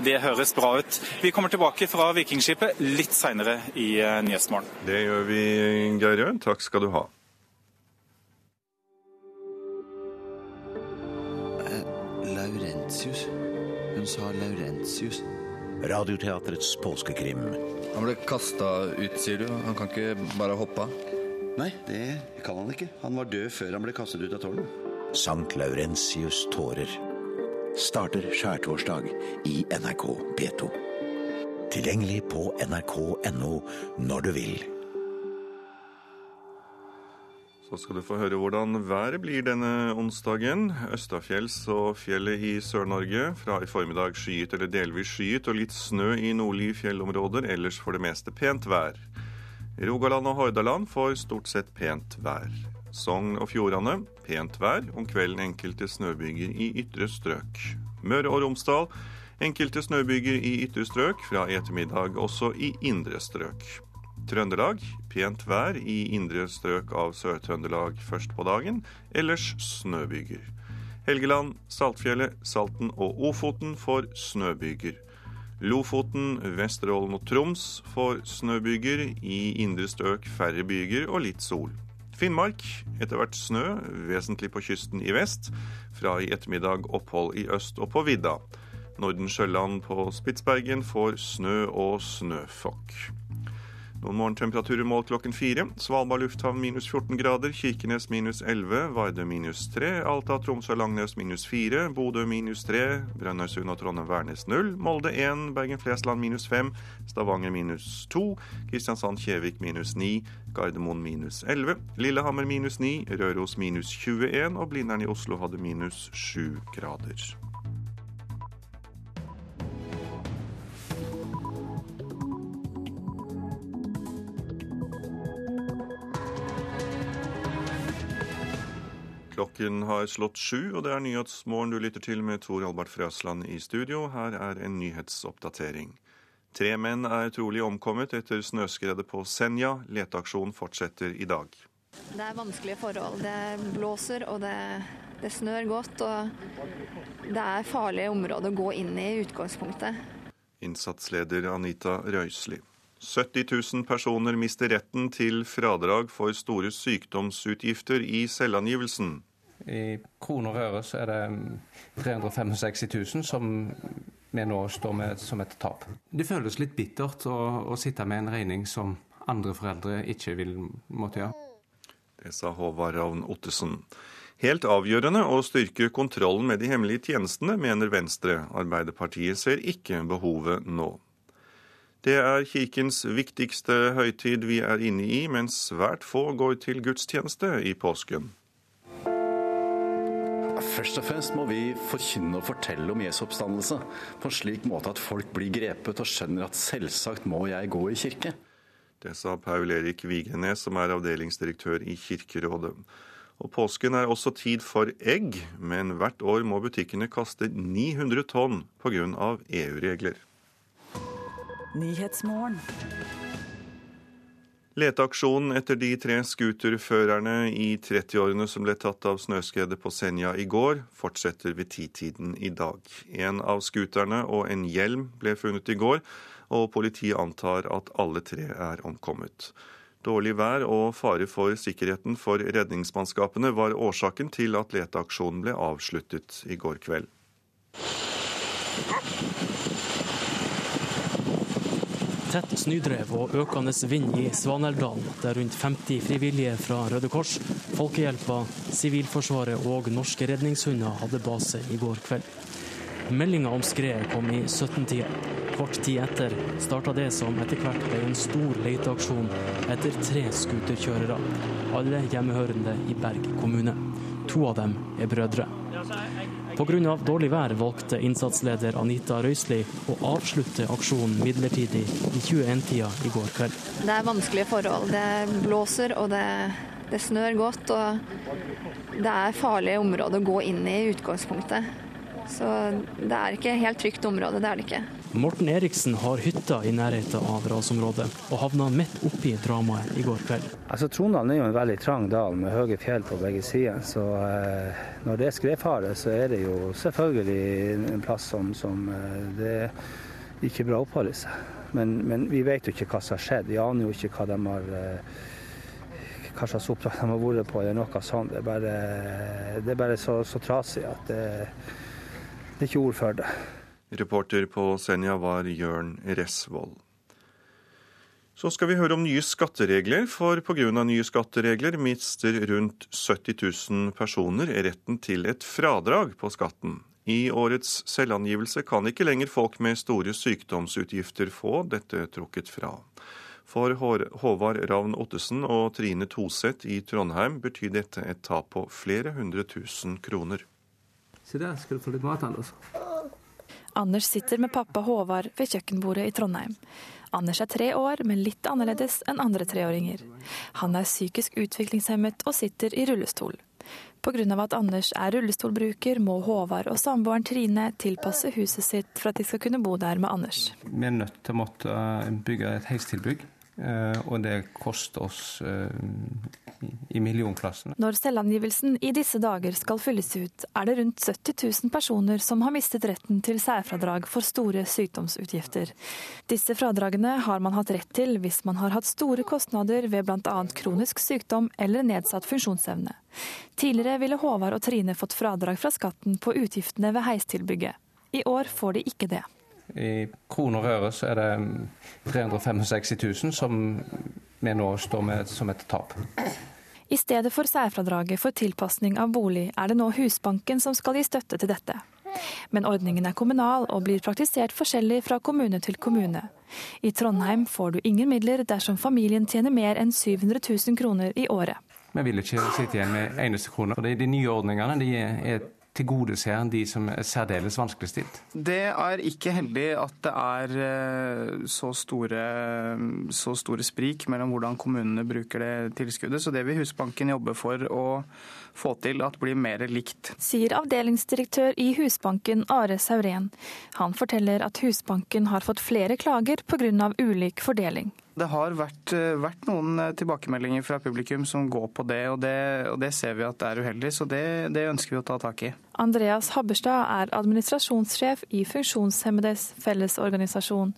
Det høres bra ut. Vi kommer tilbake fra Vikingskipet litt seinere i eh, Nyhetsmorgen. Det gjør vi, Geir Jørn. Takk skal du ha. Eh, Laurentius. Hun sa Laurentius. Radioteatrets påskekrim. Han ble kasta ut, sier du. Han kan ikke bare hoppe av? Nei, det kan han ikke. Han var død før han ble kastet ut av tårnet. Sankt Laurentius' tårer starter skjærtorsdag i NRK P2. Tilgjengelig på nrk.no når du vil. Så skal du få høre hvordan været blir denne onsdagen. Østafjells og fjellet i Sør-Norge. Fra i formiddag skyet eller delvis skyet og litt snø i nordlige fjellområder. Ellers for det meste pent vær. Rogaland og Hordaland får stort sett pent vær. Sogn og Fjordane pent vær. Om kvelden enkelte snøbyger i ytre strøk. Møre og Romsdal enkelte snøbyger i ytre strøk. Fra ettermiddag også i indre strøk. Trøndelag pent vær i indre strøk av Sør-Trøndelag først på dagen. Ellers snøbyger. Helgeland, Saltfjellet, Salten og Ofoten får snøbyger. Lofoten, Vesterålen og Troms får snøbyger. I indre strøk færre byger og litt sol. Finnmark etter hvert snø, vesentlig på kysten i vest. Fra i ettermiddag opphold i øst og på vidda. Norden Sjøland på Spitsbergen får snø og snøfokk. Noen morgentemperaturer målt klokken fire. Svalbard lufthavn minus 14 grader, Kirkenes minus 11, Vardø minus 3, Alta, Tromsø og Langnes minus 4, Bodø minus 3, Brønnøysund og Trondheim-Værnes 0, Molde 1, Bergen-Flesland minus 5, Stavanger minus 2, Kristiansand-Kjevik minus 9, Gardermoen minus 11, Lillehammer minus 9, Røros minus 21 og Blindern i Oslo hadde minus 7 grader. Klokken har slått sju, og det er Nyhetsmorgen du lytter til med Tor Albert Frøsland i studio. Her er en nyhetsoppdatering. Tre menn er trolig omkommet etter snøskredet på Senja. Leteaksjonen fortsetter i dag. Det er vanskelige forhold. Det blåser og det, det snør godt. Og det er farlige områder å gå inn i i utgangspunktet. Innsatsleder Anita Røisli. 70 000 personer mister retten til fradrag for store sykdomsutgifter i selvangivelsen. I kroner og øre så er det 365 000 som vi nå står med som et tap. Det føles litt bittert å, å sitte med en regning som andre foreldre ikke vil måtte gjøre. Det sa Håvard Ravn Ottesen. Helt avgjørende å styrke kontrollen med de hemmelige tjenestene, mener Venstre. Arbeiderpartiet ser ikke behovet nå. Det er kirkens viktigste høytid vi er inne i, men svært få går til gudstjeneste i påsken. Først og fremst må vi forkynne og fortelle om Jesu oppstandelse på en slik måte at folk blir grepet og skjønner at selvsagt må jeg gå i kirke. Det sa Paul Erik Vigrenes, som er avdelingsdirektør i Kirkerådet. Og Påsken er også tid for egg, men hvert år må butikkene kaste 900 tonn pga. EU-regler. Leteaksjonen etter de tre scooterførerne i 30-årene som ble tatt av snøskredet på Senja i går, fortsetter ved titiden i dag. En av scooterne og en hjelm ble funnet i går, og politiet antar at alle tre er omkommet. Dårlig vær og fare for sikkerheten for redningsmannskapene var årsaken til at leteaksjonen ble avsluttet i går kveld. Tett snødrev og økende vind i Svaneldalen, der rundt 50 frivillige fra Røde Kors, Folkehjelpa, Sivilforsvaret og norske redningshunder hadde base i går kveld. Meldinga om skredet kom i 17-tida. Kort tid etter starta det som etter hvert ble en stor leteaksjon etter tre scooterkjørere, alle hjemmehørende i Berg kommune. To av dem er brødre. Pga. dårlig vær valgte innsatsleder Anita Røisli å avslutte aksjonen midlertidig i 21-tida i går kveld. Det er vanskelige forhold. Det blåser og det, det snør godt. Og det er farlige områder å gå inn i i utgangspunktet. Så det er ikke helt trygt område, det er det ikke. Morten Eriksen har hytta i nærheten av rasområdet, og havna midt oppi dramaet i går kveld. Altså Trondalen er jo en veldig trang dal med høye fjell på begge sider. Så eh, når det er skredfare, så er det jo selvfølgelig en plass som, som eh, det er ikke bra å oppholde seg. Men, men, vi vet jo ikke hva som har skjedd. Vi aner jo ikke hva de har eh, hva slags oppdrag de har vært på, eller noe sånt. Det er bare, det er bare så, så, trasig at det, det er ikke ord for det. Reporter på Senja var Jørn Resvoll. Så skal vi høre om nye skatteregler, for pga. nye skatteregler mister rundt 70 000 personer retten til et fradrag på skatten. I årets selvangivelse kan ikke lenger folk med store sykdomsutgifter få dette trukket fra. For Håvard Ravn Ottesen og Trine Toseth i Trondheim betyr dette et tap på flere hundre tusen kroner. Se der skal du få litt mat, Anders. Anders sitter med pappa Håvard ved kjøkkenbordet i Trondheim. Anders er tre år, men litt annerledes enn andre treåringer. Han er psykisk utviklingshemmet og sitter i rullestol. Pga. at Anders er rullestolbruker, må Håvard og samboeren Trine tilpasse huset sitt for at de skal kunne bo der med Anders. Vi er nødt til å måtte bygge et heistilbygg og det koster oss eh, i millionklassen. Når selvangivelsen i disse dager skal fylles ut, er det rundt 70 000 personer som har mistet retten til særfradrag for store sykdomsutgifter. Disse fradragene har man hatt rett til hvis man har hatt store kostnader ved bl.a. kronisk sykdom eller nedsatt funksjonsevne. Tidligere ville Håvard og Trine fått fradrag fra skatten på utgiftene ved heistilbygget. I år får de ikke det. I kroner og øre så er det 365 000 som vi nå står med som et tap. I stedet for særfradraget for tilpasning av bolig, er det nå Husbanken som skal gi støtte til dette. Men ordningen er kommunal og blir praktisert forskjellig fra kommune til kommune. I Trondheim får du ingen midler dersom familien tjener mer enn 700 000 kroner i året. Vi vil ikke sitte igjen med eneste kroner. For de nye ordningene de er tilgodeser de som er særdeles vanskeligstilt? Det er ikke heldig at det er eh, så store, så store sprik mellom hvordan kommunene bruker det tilskuddet. Så det vil Husbanken jobbe for å få til at blir mer likt. Sier avdelingsdirektør i Husbanken Are Saurén. Han forteller at Husbanken har fått flere klager pga. ulik fordeling. Det har vært, eh, vært, noen eh, tilbakemeldinger fra publikum som går på det, og det, og det ser vi at det er uheldig. Så det, det, ønsker vi å ta tak i. Andreas Habberstad er administrasjonssjef i Funksjonshemmedes Fellesorganisasjon.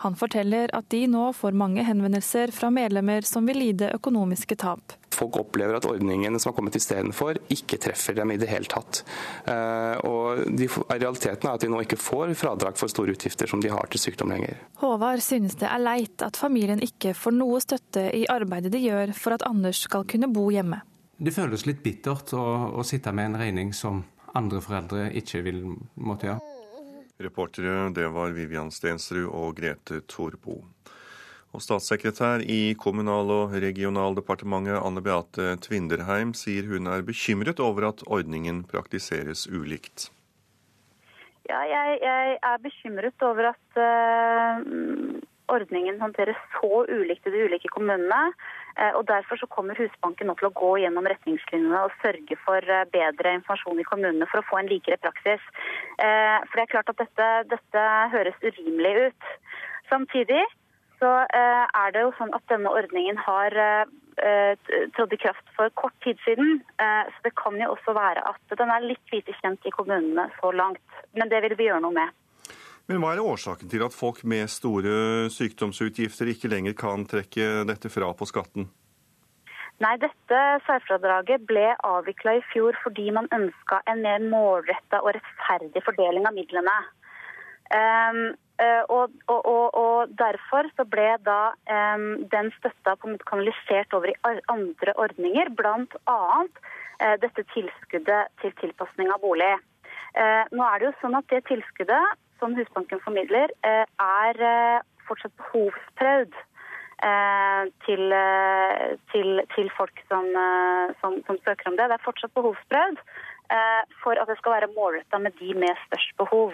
Han forteller at de nå får mange henvendelser fra medlemmer som vil lide økonomiske tap folk opplever at ordningen som har kommet istedenfor, ikke treffer dem i det hele tatt. Eh, og de, Realiteten er at de nå ikke får fradrag for store utgifter som de har til sykdom lenger. Håvard synes det er leit at familien ikke får noe støtte i arbeidet de gjør for at Anders skal kunne bo hjemme. Det føles litt bittert å, å sitte med en regning som andre foreldre ikke vil måtte gjøre. Reportere det var Vivian Stensrud og Grete Torbo. Og statssekretær i Kommunal- og regionaldepartementet Anne Beate Tvinderheim sier hun er bekymret over at ordningen praktiseres ulikt. Ja, jeg, jeg er bekymret over at uh, ordningen håndteres så ulikt i de ulike kommunene. Uh, og Derfor så kommer Husbanken nå til å gå gjennom retningslinjene og sørge for uh, bedre informasjon i kommunene for å få en likere praksis. For det er klart at dette, dette høres urimelig ut. Samtidig så eh, er det jo sånn at denne ordningen har eh, i kraft for kort tid siden. Eh, så det kan jo også være at den er litt lite kjent i kommunene så langt. Men det vil vi gjøre noe med. Men hva er årsaken til at folk med store sykdomsutgifter ikke lenger kan trekke dette fra på skatten? Nei, dette særfradraget ble avvikla i fjor fordi man ønska en mer målretta og rettferdig fordeling av midlene. Um, Eh, og, og, og, og, Derfor så ble da um, den støtta på en måte kanalisert over i andre ordninger, bl.a. Uh, dette tilskuddet til tilpasning av bolig. Uh, nå er det jo sånn at det tilskuddet som Husbanken formidler, uh, er fortsatt behovsprøvd. Til, til, til, folk som, som, som, søker om det. Det er fortsatt behovsprøvd for at det skal være målretta med de med størst behov.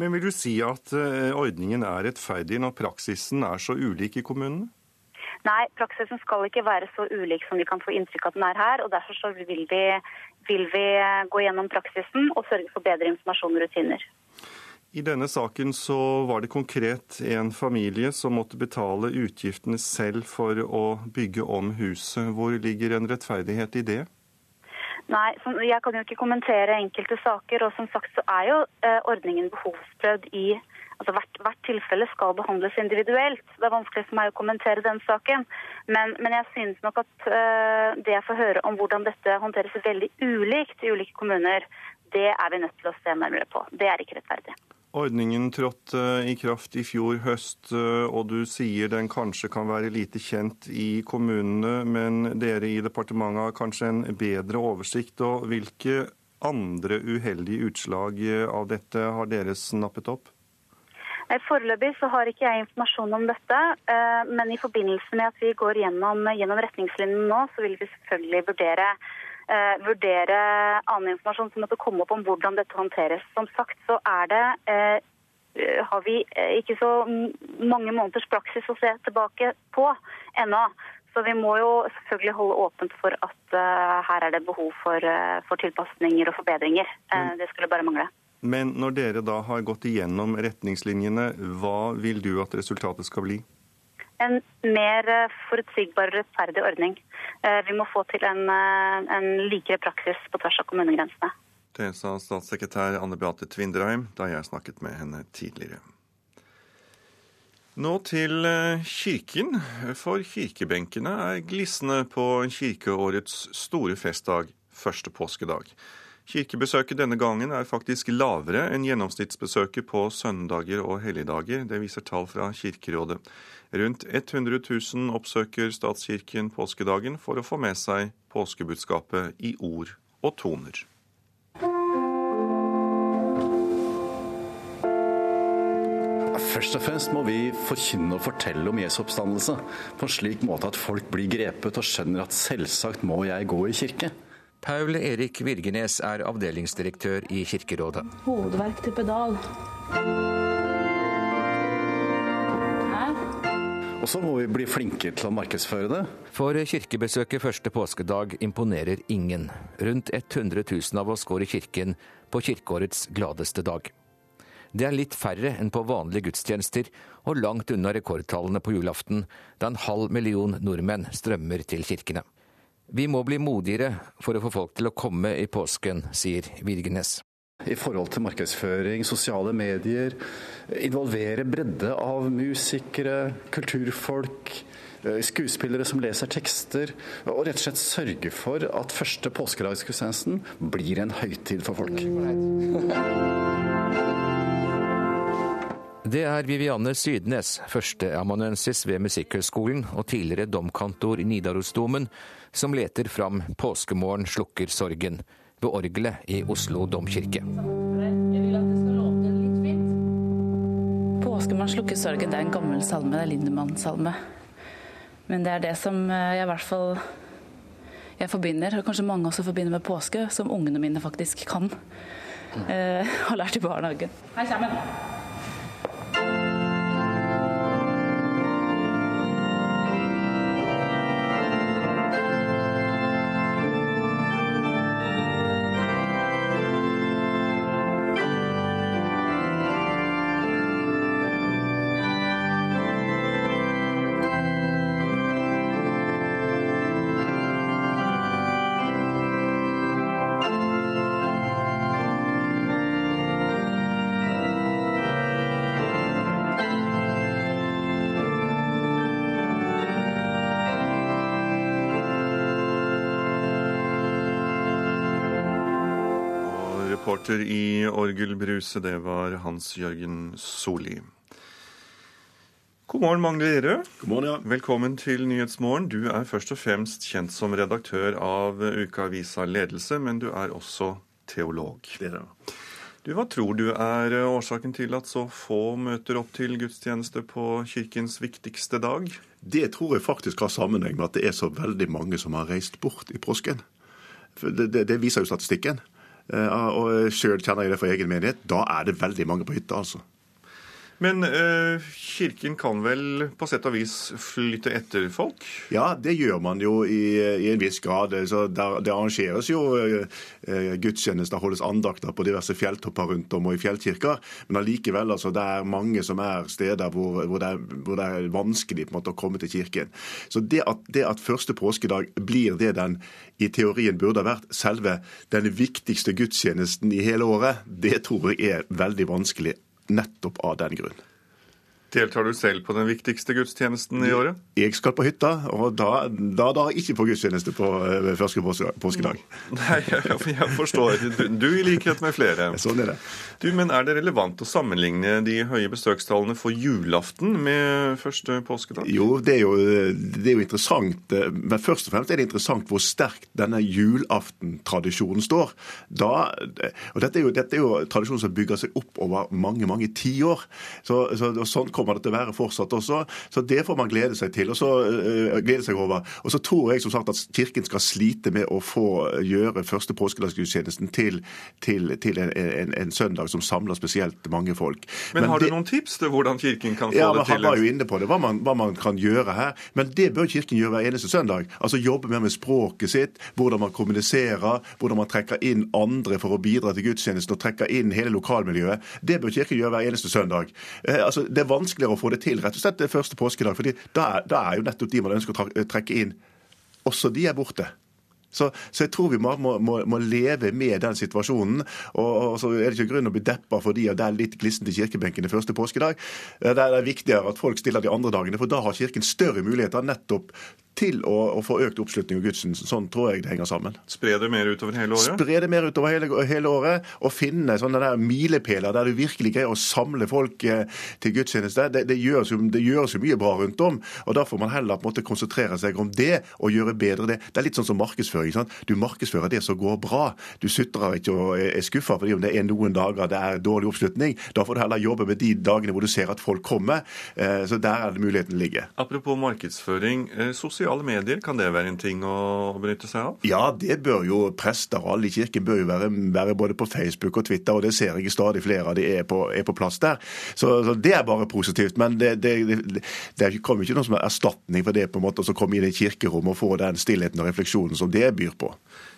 Men vil du si at eh, ordningen er rettferdig når praksisen er så ulik i kommunene? Nei, praksisen skal ikke være så ulik som vi kan få inntrykk av at den er her. og Derfor så vil vi, vil vi eh, gå gjennom praksisen og sørge for bedre informasjon og rutiner. I denne saken så var det konkret en familie som måtte betale utgiftene selv for å bygge om huset. Hvor ligger en rettferdighet i det? Nei, jeg kan jo ikke kommentere enkelte saker. Og som sagt så er jo eh, ordningen behovsprøvd i Altså hvert, hvert, tilfelle skal behandles individuelt. Det er vanskelig for meg å kommentere den saken. Men, men jeg synes nok at uh, det jeg får høre om hvordan dette håndteres veldig ulikt i ulike kommuner, det er vi nødt til å se nærmere på. Det er ikke rettferdig. Ordningen trådte i kraft i fjor høst, eh, og du sier den kanskje kan være lite kjent i kommunene, men dere i departementet har kanskje en bedre oversikt. og Hvilke andre uheldige utslag eh, av dette har dere snappet opp? Foreløpig så har ikke jeg informasjon om dette, eh, men i forbindelse med at vi går gjennom, gjennom retningslinjene nå, så vil vi selvfølgelig vurdere eh, vurdere annen informasjon som måtte komme opp om hvordan dette håndteres. Som sagt så er det eh, har vi eh, ikke så mange måneders praksis å se tilbake på ennå. Så vi må jo selvfølgelig holde åpent for at uh, her er det behov for, uh, for tilpasninger og forbedringer. Uh, det skulle bare mangle. Men når dere da har gått igjennom retningslinjene, hva vil du at resultatet skal bli? En mer eh, forutsigbar og rettferdig ordning. Eh, vi må få til en, eh, en likere praksis på tvers av kommunegrensene. Det sa statssekretær Anne Beate Tvinderheim da jeg snakket med henne tidligere. Nå til kirken, for kirkebenkene er glisne på kirkeårets store festdag, første påskedag. Kirkebesøket denne gangen er faktisk lavere enn gjennomsnittsbesøket på søndager og helligdager. Det viser tall fra Kirkerådet. Rundt 100 000 oppsøker statskirken påskedagen for å få med seg påskebudskapet i ord og toner. Først og fremst må vi forkynne og fortelle om Jesu oppstandelse på en slik måte at folk blir grepet og skjønner at selvsagt må jeg gå i kirke. Paul Erik Virgenes er avdelingsdirektør i Kirkerådet. Hovedverk til pedal. Og så må vi bli flinke til å markedsføre det. For kirkebesøket første påskedag imponerer ingen. Rundt 100 000 av oss går i kirken på kirkeårets gladeste dag. Det er litt færre enn på vanlige gudstjenester, og langt unna rekordtallene på julaften, da en halv million nordmenn strømmer til kirkene. Vi må bli modigere for å få folk til å komme i påsken, sier Virgenes. I forhold til markedsføring, sosiale medier, involvere bredde av musikere, kulturfolk, eh, skuespillere som leser tekster, og rett og slett sørge for at første påskedagsgudstjenesten blir en høytid for folk. Det er Vivianne Sydnes, førsteamanuensis ved Musikkhøgskolen og tidligere domkantor i Nidarosdomen, som leter fram 'Påskemorgen slukker sorgen' ved orgelet i Oslo domkirke. Påskemorgen slukker sorgen det er en gammel salme, det er Lindemann-salme. Men det er det som jeg i hvert fall jeg forbinder, og kanskje mange også forbinder med påske, som ungene mine faktisk kan. Eh, har lært i barnehagen. Hei sammen! Reporter i Orgelbruset, det var Hans-Jørgen Solli. God morgen, Magne Lerøe. God morgen, ja. Velkommen til Nyhetsmorgen. Du er først og fremst kjent som redaktør av ukeavisa Ledelse, men du er også teolog. Det er det. Du, Hva tror du er årsaken til at så få møter opp til gudstjeneste på kirkens viktigste dag? Det tror jeg faktisk har sammenheng med at det er så veldig mange som har reist bort i påsken. Det, det, det viser jo statistikken. Eh, Og sjøl kjenner jeg det fra egen menighet. Da er det veldig mange på hytta, altså. Men eh, kirken kan vel på sett og vis flytte etter folk? Ja, det gjør man jo i, i en viss grad. Så der, det arrangeres jo eh, gudstjenester, holdes andakter på diverse fjelltopper rundt om og i fjellkirker. Men allikevel, altså, det er mange som er steder hvor, hvor, det, er, hvor det er vanskelig på en måte, å komme til kirken. Så det at, det at første påskedag blir det den i teorien burde ha vært, selve den viktigste gudstjenesten i hele året, det tror jeg er veldig vanskelig nettopp av den grunn. Deltar du selv på den viktigste gudstjenesten i året? Jeg skal på hytta, og da, drar jeg ikke på gudstjeneste på eh, første påskedag. Nei, jeg, jeg forstår. Du, du i likhet med flere. Sånn er det. Du, Men er det relevant å sammenligne de høye besøkstallene for julaften med første påskedag? Jo, det er jo, det er jo interessant. Men først og fremst er det interessant hvor sterkt denne julaftentradisjonen står. Da, og dette er, jo, dette er jo tradisjonen som bygger seg opp over mange mange tiår. Så, så, sånn kommer det til å være fortsatt også. Så det får man glede seg til. og så uh, glede seg over. Og så tror jeg som sagt at Kirken skal slite med å få gjøre første påskedagsgudstjenesten til, til, til en, en, en, søndag som samler spesielt mange folk. Men, Men har det, du noen tips til hvordan Kirken kan få ja, det til? Ja, Han var jo inne på det, hva man, hva man kan gjøre her. Men det bør Kirken gjøre hver eneste søndag. Altså Jobbe mer med språket sitt, hvordan man kommuniserer, hvordan man trekker inn andre for å bidra til gudstjenesten og trekker inn hele lokalmiljøet. Det bør Kirken gjøre hver eneste søndag. Eh, altså, det er vanskeligere å få det til rett og slett første påskedag. fordi da, da er jo nettopp de man ønsker å trekke inn, også de er borte. Så, så jeg tror vi må, må, må, leve med den situasjonen. Og, og, så er det ikke grunn å bli deppa fordi det er litt glissent i kirkebenken i første påskedag. Det er viktigere at folk stiller de andre dagene, for da har Kirken større muligheter nettopp til å, å, få økt oppslutning og gudsen, Sånn tror jeg det henger sammen. Spre det mer utover hele året? Spre det mer utover hele, hele året, og finne sånne der milepæler der du virkelig greier å samle folk eh, til gudstjeneste. Det, det, gjøres jo, det, gjøres jo, mye bra rundt om, og da får man heller på en måte konsentrere seg om det og gjøre bedre det. Det er litt sånn som markedsføring. Sant? Du markedsfører det som går bra. Du sutrer ikke og er skuffa fordi om det er noen dager det er dårlig oppslutning. Da får du heller jobbe med de dagene hvor du ser at folk kommer. Eh, så der er det muligheten ligger. Apropos markedsføring. Eh, sosiale medier, kan det være en ting å benytte seg av? Ja, det bør jo prester og alle i kirken bør jo være, være både på Facebook og Twitter, og det ser jeg stadig flere av de er på, er på plass der. Så, så, det er bare positivt. Men det, det, det, det kommer ikke noe som er erstatning for det på en måte å komme inn i kirkerommet og få den stillheten og refleksjonen som det byr på.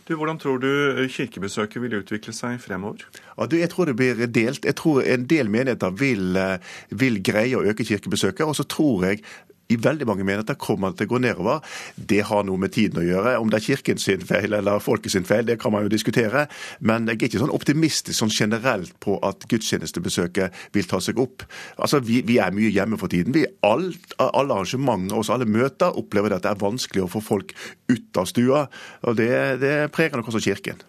Du, hvordan tror du kirkebesøket vil utvikle seg fremover? Ja, du, jeg tror det blir delt. Jeg tror en del menigheter vil, eh, vil greie å øke kirkebesøket. Og så tror jeg i veldig mange menigheter kommer det til å gå nedover. Det har noe med tiden å gjøre. Om det er kirken sin feil eller folket sin feil, det kan man jo diskutere. Men jeg er ikke sånn optimistisk sånn generelt på at gudstjenestebesøket vil ta seg opp. Altså, Vi, vi er mye hjemme for tiden. Vi, alt, alle arrangementer og alle møter opplever det at det er vanskelig å få folk ut av stua. og Det, det preger nok også Kirken.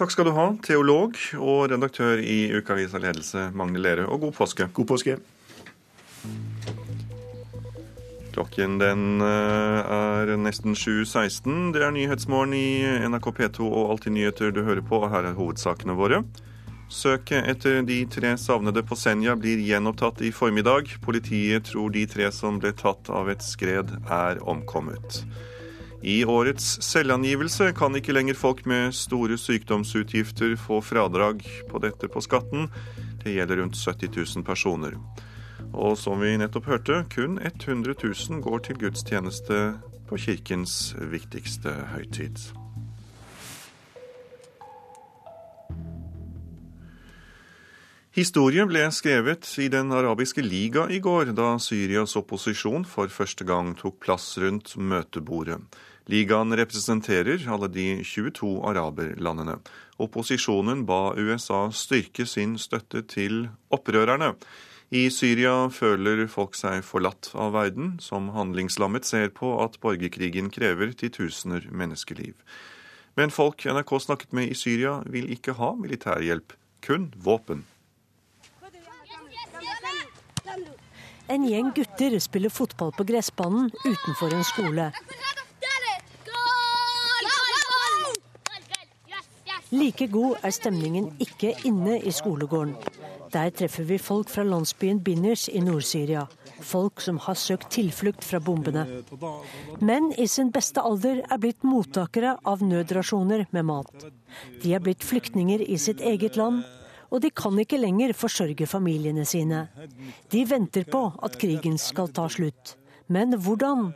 Takk skal du ha, teolog og redaktør i Ukeavisa Ledelse, Magne Lerøe, og god påske. God påske. Klokken den eh, er nesten 7.16. Det er Nyhetsmorgen i NRK P2 og Alltid nyheter du hører på, og her er hovedsakene våre. Søket etter de tre savnede på Senja blir gjenopptatt i formiddag. Politiet tror de tre som ble tatt av et skred, er omkommet. I årets selvangivelse kan ikke lenger folk med store sykdomsutgifter få fradrag på dette på skatten. Det gjelder rundt 70 000 personer. Og som vi nettopp hørte, kun 100 000 går til gudstjeneste på kirkens viktigste høytid. Historie ble skrevet i Den arabiske liga i går, da Syrias opposisjon for første gang tok plass rundt møtebordet. Ligaen representerer alle de 22 araberlandene. Opposisjonen ba USA styrke sin støtte til opprørerne. I Syria føler folk seg forlatt av verden, som handlingslammet ser på at borgerkrigen krever titusener menneskeliv. Men folk NRK snakket med i Syria, vil ikke ha militærhjelp, kun våpen. En gjeng gutter spiller fotball på gressbanen utenfor en skole. Like god er stemningen ikke inne i skolegården. Der treffer vi folk fra landsbyen Binners i Nord-Syria. Folk som har søkt tilflukt fra bombene. Menn i sin beste alder er blitt mottakere av nødrasjoner med mat. De er blitt flyktninger i sitt eget land, og de kan ikke lenger forsørge familiene sine. De venter på at krigen skal ta slutt. Men hvordan?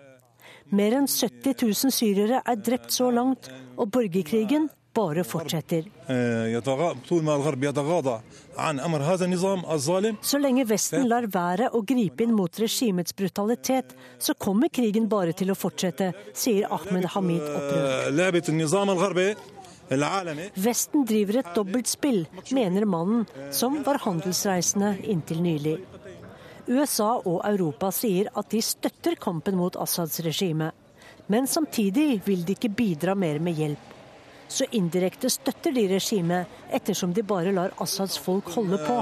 Mer enn 70 000 syrere er drept så langt, og borgerkrigen bare fortsetter. Så lenge Vesten lar være å gripe inn mot regimets brutalitet, så kommer krigen bare til å fortsette, sier Ahmed Hamid opprørt. Vesten driver et dobbeltspill, mener mannen, som var handelsreisende inntil nylig. USA og Europa sier at de støtter kampen mot Assads regime. Men samtidig vil de ikke bidra mer med hjelp så indirekte støtter de regimet, ettersom de bare lar Assads folk holde på.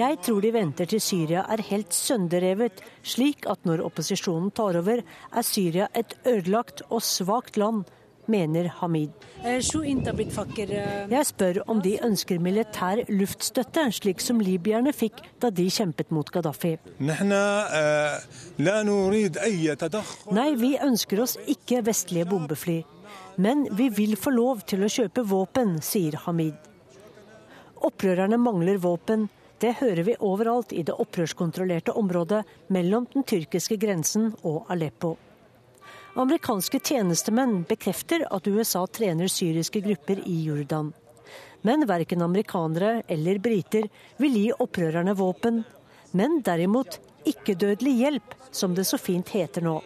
Jeg tror de venter til Syria er helt sønderrevet, slik at når opposisjonen tar over, er Syria et ødelagt og svakt land mener Hamid. Eh, eh, Jeg spør om de ønsker militær luftstøtte, slik som libyerne fikk da de kjempet mot Gaddafi. Eh, Nei, vi ønsker oss ikke vestlige bombefly. Men vi vil få lov til å kjøpe våpen, sier Hamid. Opprørerne mangler våpen. Det hører vi overalt i det opprørskontrollerte området mellom den tyrkiske grensen og Aleppo. Amerikanske tjenestemenn bekrefter at USA trener syriske grupper i Jordan. Men verken amerikanere eller briter vil gi opprørerne våpen, men derimot ikke-dødelig hjelp, som det så fint heter nå.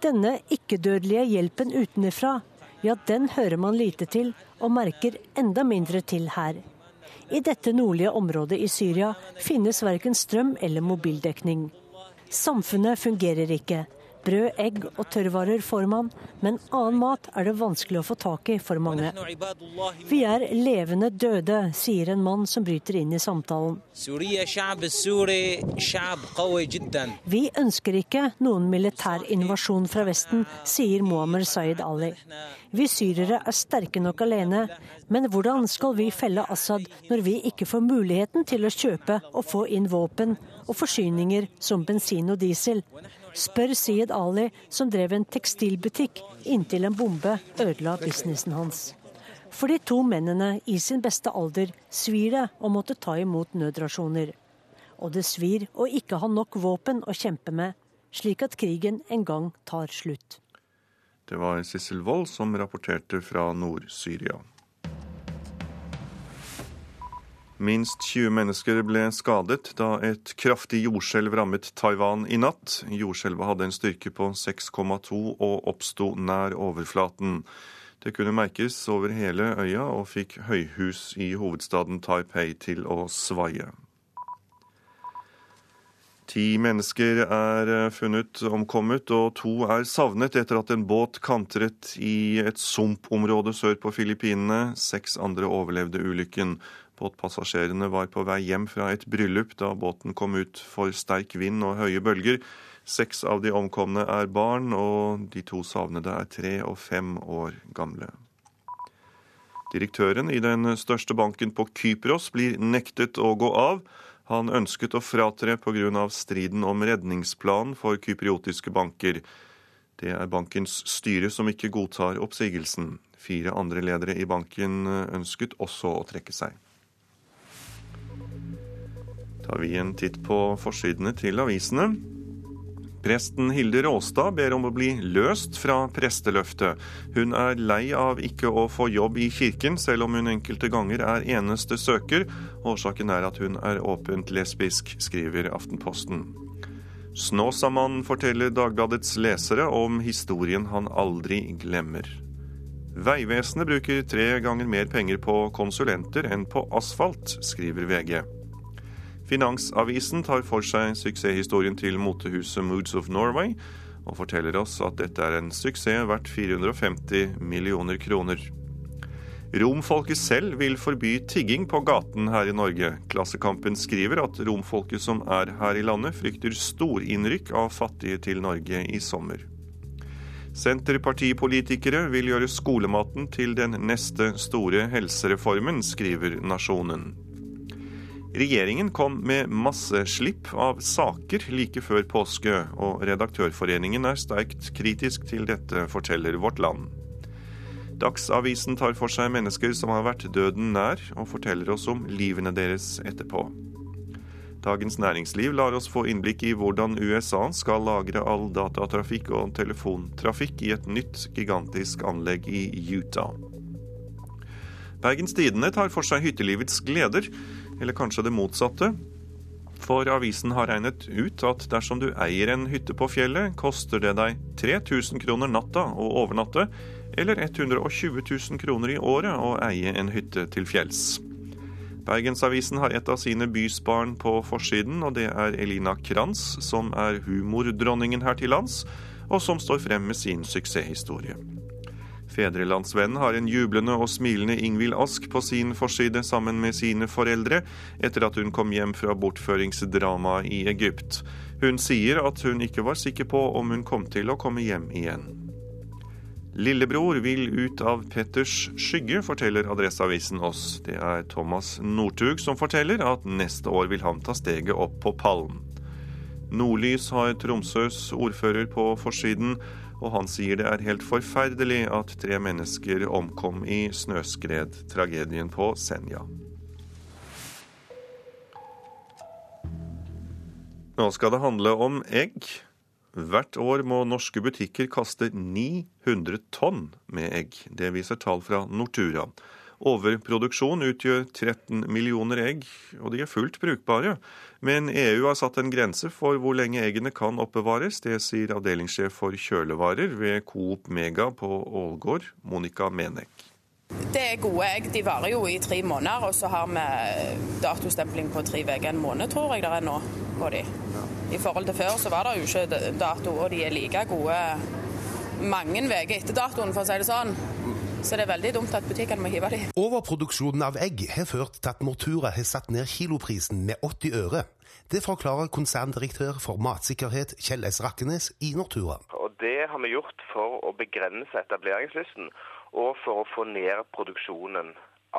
Denne ikke-dødelige hjelpen utenfra, ja, den hører man lite til, og merker enda mindre til her. I dette nordlige området i Syria finnes verken strøm eller mobildekning. Samfunnet fungerer ikke. Brød, egg og tørrvarer får man, men annen mat er det vanskelig å få tak i for mange. Vi er levende døde, sier en mann som bryter inn i samtalen. Vi ønsker ikke noen militær invasjon fra Vesten, sier Muammer Sayed Ali. Vi syrere er sterke nok alene, men hvordan skal vi felle Assad når vi ikke får muligheten til å kjøpe og få inn våpen og forsyninger som bensin og diesel? Spør Syed Ali, som drev en tekstilbutikk inntil en bombe ødela businessen hans. For de to mennene i sin beste alder svir det å måtte ta imot nødrasjoner. Og det svir å ikke ha nok våpen å kjempe med, slik at krigen en gang tar slutt. Det var Sissel Wold som rapporterte fra Nord-Syria. Minst 20 mennesker ble skadet da et kraftig jordskjelv rammet Taiwan i natt. Jordskjelvet hadde en styrke på 6,2 og oppsto nær overflaten. Det kunne merkes over hele øya og fikk høyhus i hovedstaden Taipei til å svaie. Ti mennesker er funnet omkommet, og to er savnet etter at en båt kantret i et sumpområde sør på Filippinene. Seks andre overlevde ulykken. Båtpassasjerene var på vei hjem fra et bryllup da båten kom ut for sterk vind og høye bølger. Seks av de omkomne er barn, og de to savnede er tre og fem år gamle. Direktøren i den største banken på Kypros blir nektet å gå av. Han ønsket å fratre pga. striden om redningsplan for kypriotiske banker. Det er bankens styre som ikke godtar oppsigelsen. Fire andre ledere i banken ønsket også å trekke seg tar vi en titt på forsidene til avisene. Presten Hilde Råstad ber om å bli løst fra presteløftet. Hun er lei av ikke å få jobb i kirken, selv om hun enkelte ganger er eneste søker. Årsaken er at hun er åpent lesbisk, skriver Aftenposten. Snåsamannen forteller Dagbladets lesere om historien han aldri glemmer. Vegvesenet bruker tre ganger mer penger på konsulenter enn på asfalt, skriver VG. Finansavisen tar for seg suksesshistorien til motehuset Moods of Norway, og forteller oss at dette er en suksess verdt 450 millioner kroner. Romfolket selv vil forby tigging på gaten her i Norge. Klassekampen skriver at romfolket som er her i landet, frykter storinnrykk av fattige til Norge i sommer. Senterpartipolitikere vil gjøre skolematen til den neste store helsereformen, skriver Nasjonen. Regjeringen kom med masseslipp av saker like før påske, og Redaktørforeningen er sterkt kritisk til dette, forteller Vårt Land. Dagsavisen tar for seg mennesker som har vært døden nær, og forteller oss om livene deres etterpå. Dagens Næringsliv lar oss få innblikk i hvordan USA skal lagre all datatrafikk og telefontrafikk i et nytt, gigantisk anlegg i Utah. Bergens Tidende tar for seg hyttelivets gleder eller kanskje det motsatte. For avisen har regnet ut at dersom du eier en hytte på fjellet, koster det deg 3000 kroner natta å overnatte, eller 120 000 kroner i året å eie en hytte til fjells. Bergensavisen har et av sine bysbarn på forsiden, og det er Elina Kranz, som er humordronningen her til lands, og som står frem med sin suksesshistorie. Fedrelandsvennen har en jublende og smilende Ingvild Ask på sin forside sammen med sine foreldre, etter at hun kom hjem fra bortføringsdramaet i Egypt. Hun sier at hun ikke var sikker på om hun kom til å komme hjem igjen. Lillebror vil ut av Petters skygge, forteller Adresseavisen oss. Det er Thomas Northug som forteller at neste år vil han ta steget opp på pallen. Nordlys har Tromsøs ordfører på forsiden, og han sier det er helt forferdelig at tre mennesker omkom i snøskredtragedien på Senja. Nå skal det handle om egg. Hvert år må norske butikker kaste 900 tonn med egg. Det viser tall fra Nortura. Overproduksjon utgjør 13 millioner egg, og de er fullt brukbare. Men EU har satt en grense for hvor lenge eggene kan oppbevares. Det sier avdelingssjef for kjølevarer ved Coop Mega på Ålgård, Monica Menek. Det er gode egg. De varer jo i tre måneder, og så har vi datostempling på tre uker. En måned tror jeg det er nå på de. I forhold til før så var det jo ikke dato, og de er like gode mange uker etter datoen, for å si det sånn. Så det er veldig dumt at butikkene må hive dem. Overproduksjonen av egg har ført til at Nortura har satt ned kiloprisen med 80 øre. Det forklarer konserndirektør for matsikkerhet Kjell S. Rakkenes i Nortura. Og Det har vi gjort for å begrense etableringslysten og for å få ned produksjonen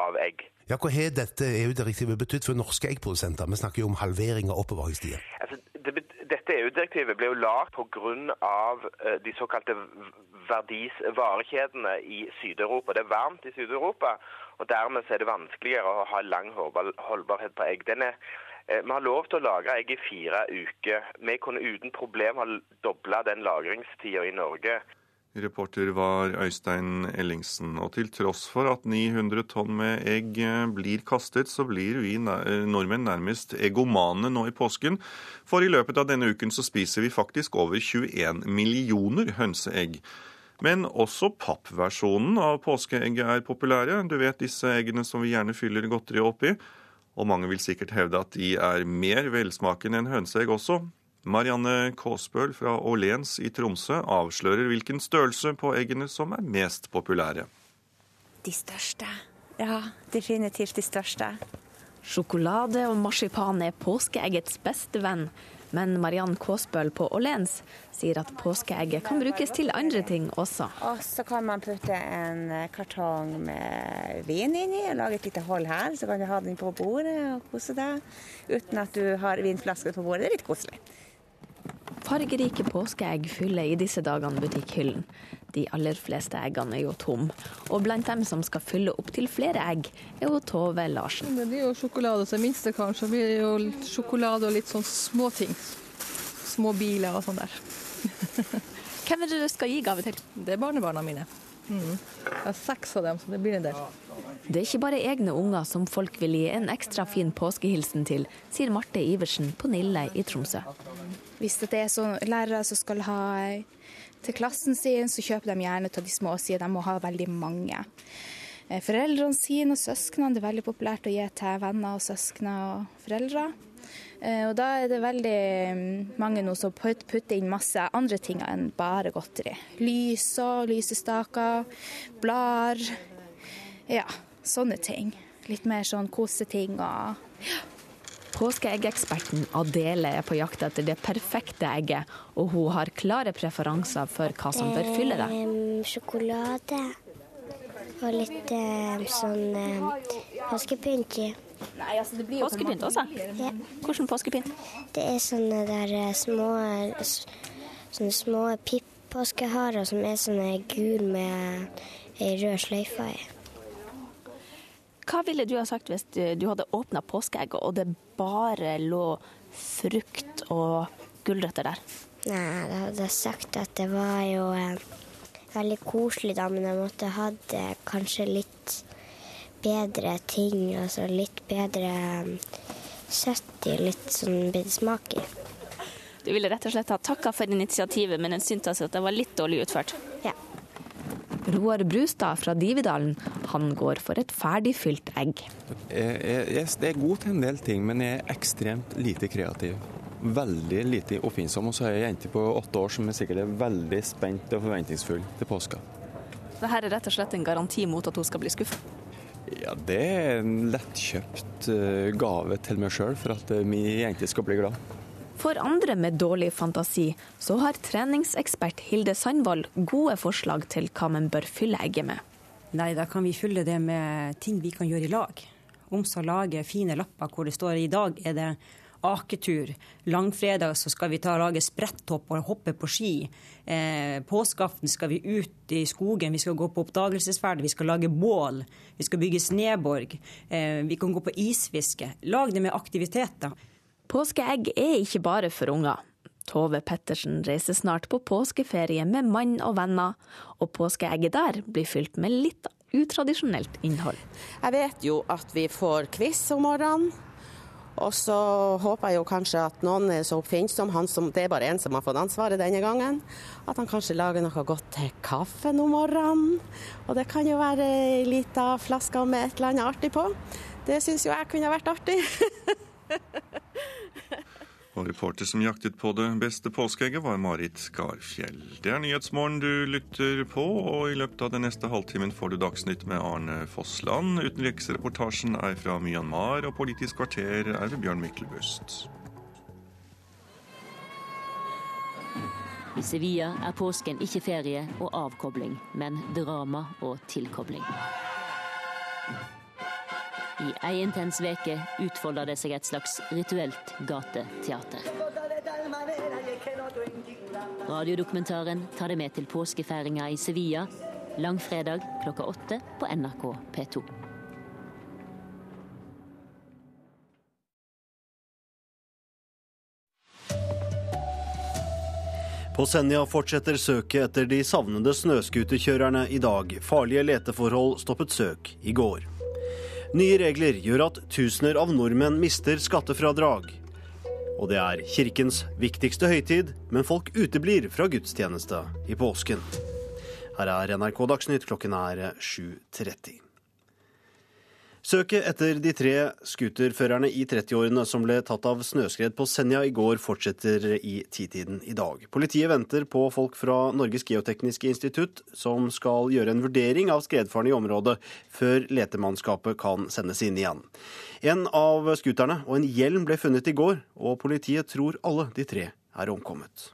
av egg. Ja, Hva har dette EU-direktivet betydd for norske eggprodusenter? Vi snakker jo om halvering av oppbevaringstida. Altså, det, dette EU-direktivet ble jo lagd pga. Eh, de såkalte verdis varekjedene i Syd-Europa. Det er varmt i Syd-Europa, og dermed er det vanskeligere å ha lang holdbarhet på egg. Er, eh, vi har lov til å lagre egg i fire uker. Vi kunne uten problem ha dobla den lagringstida i Norge. Reporter var Øystein Ellingsen. Og til tross for at 900 tonn med egg blir kastet, så blir vi nordmenn nærmest egomane nå i påsken. For i løpet av denne uken så spiser vi faktisk over 21 millioner hønseegg. Men også pappversjonen av påskeegget er populære. Du vet disse eggene som vi gjerne fyller godteri oppi. Og mange vil sikkert hevde at de er mer velsmakende enn hønseegg også. Marianne Kaasbøl fra Åhléns i Tromsø avslører hvilken størrelse på eggene som er mest populære. De største. Ja, definitivt de største. Sjokolade og marsipan er påskeeggets beste venn. Men Mariann Kåsbøl på Åhléns sier at påskeegget kan brukes til andre ting også. Og så kan man putte en kartong med vin inni og lage et lite hold her. Så kan du ha den på bordet og kose deg uten at du har vinflasker på bordet. Det er litt koselig. Fargerike påskeegg fyller i disse dagene butikkhyllen. De aller fleste eggene er jo tom, Og blant dem som skal fylle opp til flere egg, er jo Tove Larsen. Det blir jo sjokolade til kanskje. så blir det jo sjokolade og litt sånn småting. Små biler og sånn der. Hvem er det du skal gi gave til? Det er barnebarna mine. Mm. Jeg har seks av dem, så det blir en del. Det er ikke bare egne unger som folk vil gi en ekstra fin påskehilsen til, sier Marte Iversen på Nille i Tromsø. Hvis det er sånn lærere som skal ha til klassen sin, så kjøper de gjerne til de små, siden de må ha veldig mange. Eh, foreldrene sine og søsknene det er veldig populært å gi til venner og søsken og foreldre. Eh, og da er det veldig mm, mange nå som putter inn masse andre ting enn bare godteri. Lys og lysestaker, blader. Ja, sånne ting. Litt mer sånn koseting og ja. Påskeeggeksperten Adele er på jakt etter det perfekte egget, og hun har klare preferanser for hva som bør fylle det. Sjokolade og litt sånn um, påskepynt i. Altså det blir jo Påskepynt også? Ja. Hvordan påskepynt? Det er sånne der eh, små, sånne små pipp-påskeharer som er sånne gul med ei rød sløyfe i. Hva ville du ha sagt hvis du hadde åpna påskeegget og det bare lå frukt og gulrøtter der? Nei, jeg hadde sagt at det var jo eh, veldig koselig, da, men jeg måtte hatt eh, kanskje litt bedre ting. Altså litt bedre um, søtt i, litt sånn bedre smak i. Du ville rett og slett ha takka for initiativet, men en syntes at det var litt dårlig utført? Ja. Roar Brustad fra Dividalen han går for et ferdigfylt egg. Jeg, jeg, jeg er god til en del ting, men jeg er ekstremt lite kreativ. Veldig lite oppfinnsom. Og så har jeg ei jente på åtte år som er sikkert er veldig spent og forventningsfull til påska. Dette er rett og slett en garanti mot at hun skal bli skuffa? Ja, det er en lettkjøpt eh, gave til meg sjøl for at eh, min jente skal bli glad. For andre med dårlig fantasi, så har treningsekspert Hilde Sandvold gode forslag til hva man bør fylle egget med. Nei, da kan vi fylle det med ting vi kan gjøre i lag. Om så lage fine lapper hvor det står i dag er det aketur. Langfredag så skal vi ta og lage spretthopp og hoppe på ski. Eh, påskeaften skal vi ut i skogen, vi skal gå på oppdagelsesferd, vi skal lage bål. Vi skal bygge sneborg. Eh, vi kan gå på isfiske. Lag det med aktiviteter. Påskeegg er ikke bare for unger. Tove Pettersen reiser snart på påskeferie med mann og venner, og påskeegget der blir fylt med litt utradisjonelt innhold. Jeg vet jo at vi får quiz om morgenen. Og så håper jeg jo kanskje at noen er så oppfinnsom, som, det er bare én som har fått ansvaret denne gangen, at han kanskje lager noe godt til kaffen om morgenen. Og det kan jo være ei lita flaske med et eller annet artig på. Det syns jo jeg kunne vært artig. Og reporter som jaktet på det beste påskeegget, var Marit Garfjell. Det er Nyhetsmorgen du lytter på, og i løpet av den neste halvtimen får du Dagsnytt med Arne Fossland. Utenriksreportasjen er fra Myanmar, og Politisk kvarter er ved Bjørn Myklebust. I Sevilla er påsken ikke ferie og avkobling, men drama og tilkobling. I ei intens veke utfolder det seg et slags rituelt gateteater. Radiodokumentaren tar det med til påskefeiringa i Sevilla langfredag klokka åtte på NRK P2. På Senja fortsetter søket etter de savnede snøscooterkjørerne i dag. Farlige leteforhold stoppet søk i går. Nye regler gjør at tusener av nordmenn mister skattefradrag. Og det er kirkens viktigste høytid, men folk uteblir fra gudstjeneste i påsken. Her er NRK Dagsnytt, klokken er 7.30. Søket etter de tre scooterførerne i 30-årene som ble tatt av snøskred på Senja i går, fortsetter i titiden i dag. Politiet venter på folk fra Norges geotekniske institutt, som skal gjøre en vurdering av skredfaren i området før letemannskapet kan sendes inn igjen. En av scooterne og en hjelm ble funnet i går, og politiet tror alle de tre er omkommet.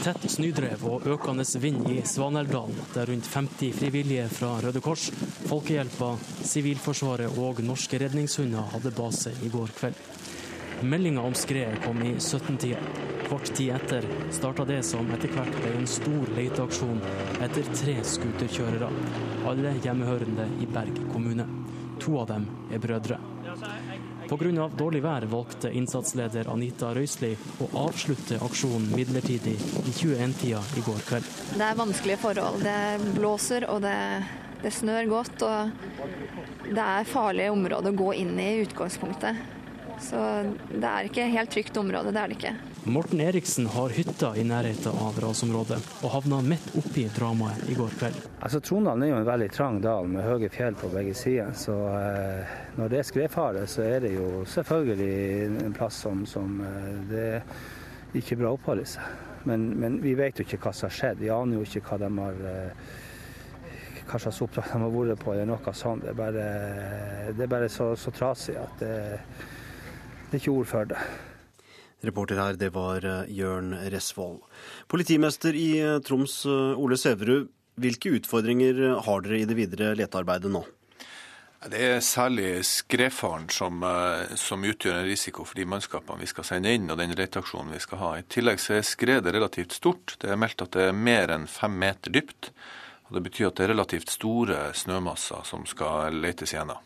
Tett snødrev og økende vind i Svaneldalen, der rundt 50 frivillige fra Røde Kors, Folkehjelpa, Sivilforsvaret og norske redningshunder hadde base i går kveld. Meldinga om skredet kom i 17-tida. Kort tid etter starta det som etter hvert ble en stor leteaksjon etter tre scooterkjørere, alle hjemmehørende i Berg kommune. To av dem er brødre. Pga. dårlig vær valgte innsatsleder Anita Røisli å avslutte aksjonen midlertidig i 21-tida i går kveld. Det er vanskelige forhold. Det blåser og det, det snør godt. Og det er farlige områder å gå inn i i utgangspunktet. Så det er ikke helt trygt område, det er det ikke. Morten Eriksen har hytta i nærheten av rasområdet, og havna midt oppi dramaet i går kveld. Altså Trondalen er jo en veldig trang dal med høye fjell på begge sider. Så eh, når det er skredfare, så er det jo selvfølgelig en plass som, som eh, det er ikke bra å oppholde seg. Men, men, vi vet jo ikke hva som har skjedd. Vi aner jo ikke hva de har eh, hva slags oppdrag de har vært på, eller noe sånt. Det er bare, det er bare så, så, trasig at det, det er ikke ord for det. Reporter her, det var eh, Jørn Resvoll. Politimester i eh, Troms, eh, Ole Sæverud. Hvilke utfordringer har dere i det videre letearbeidet nå? Det er særlig skredfaren som, som, utgjør en risiko for de mannskapene vi skal sende inn og den leteaksjonen vi skal ha. I tillegg så er skredet relativt stort. Det er meldt at det er mer enn fem meter dypt. og Det betyr at det er relativt store snømasser som skal letes gjennom.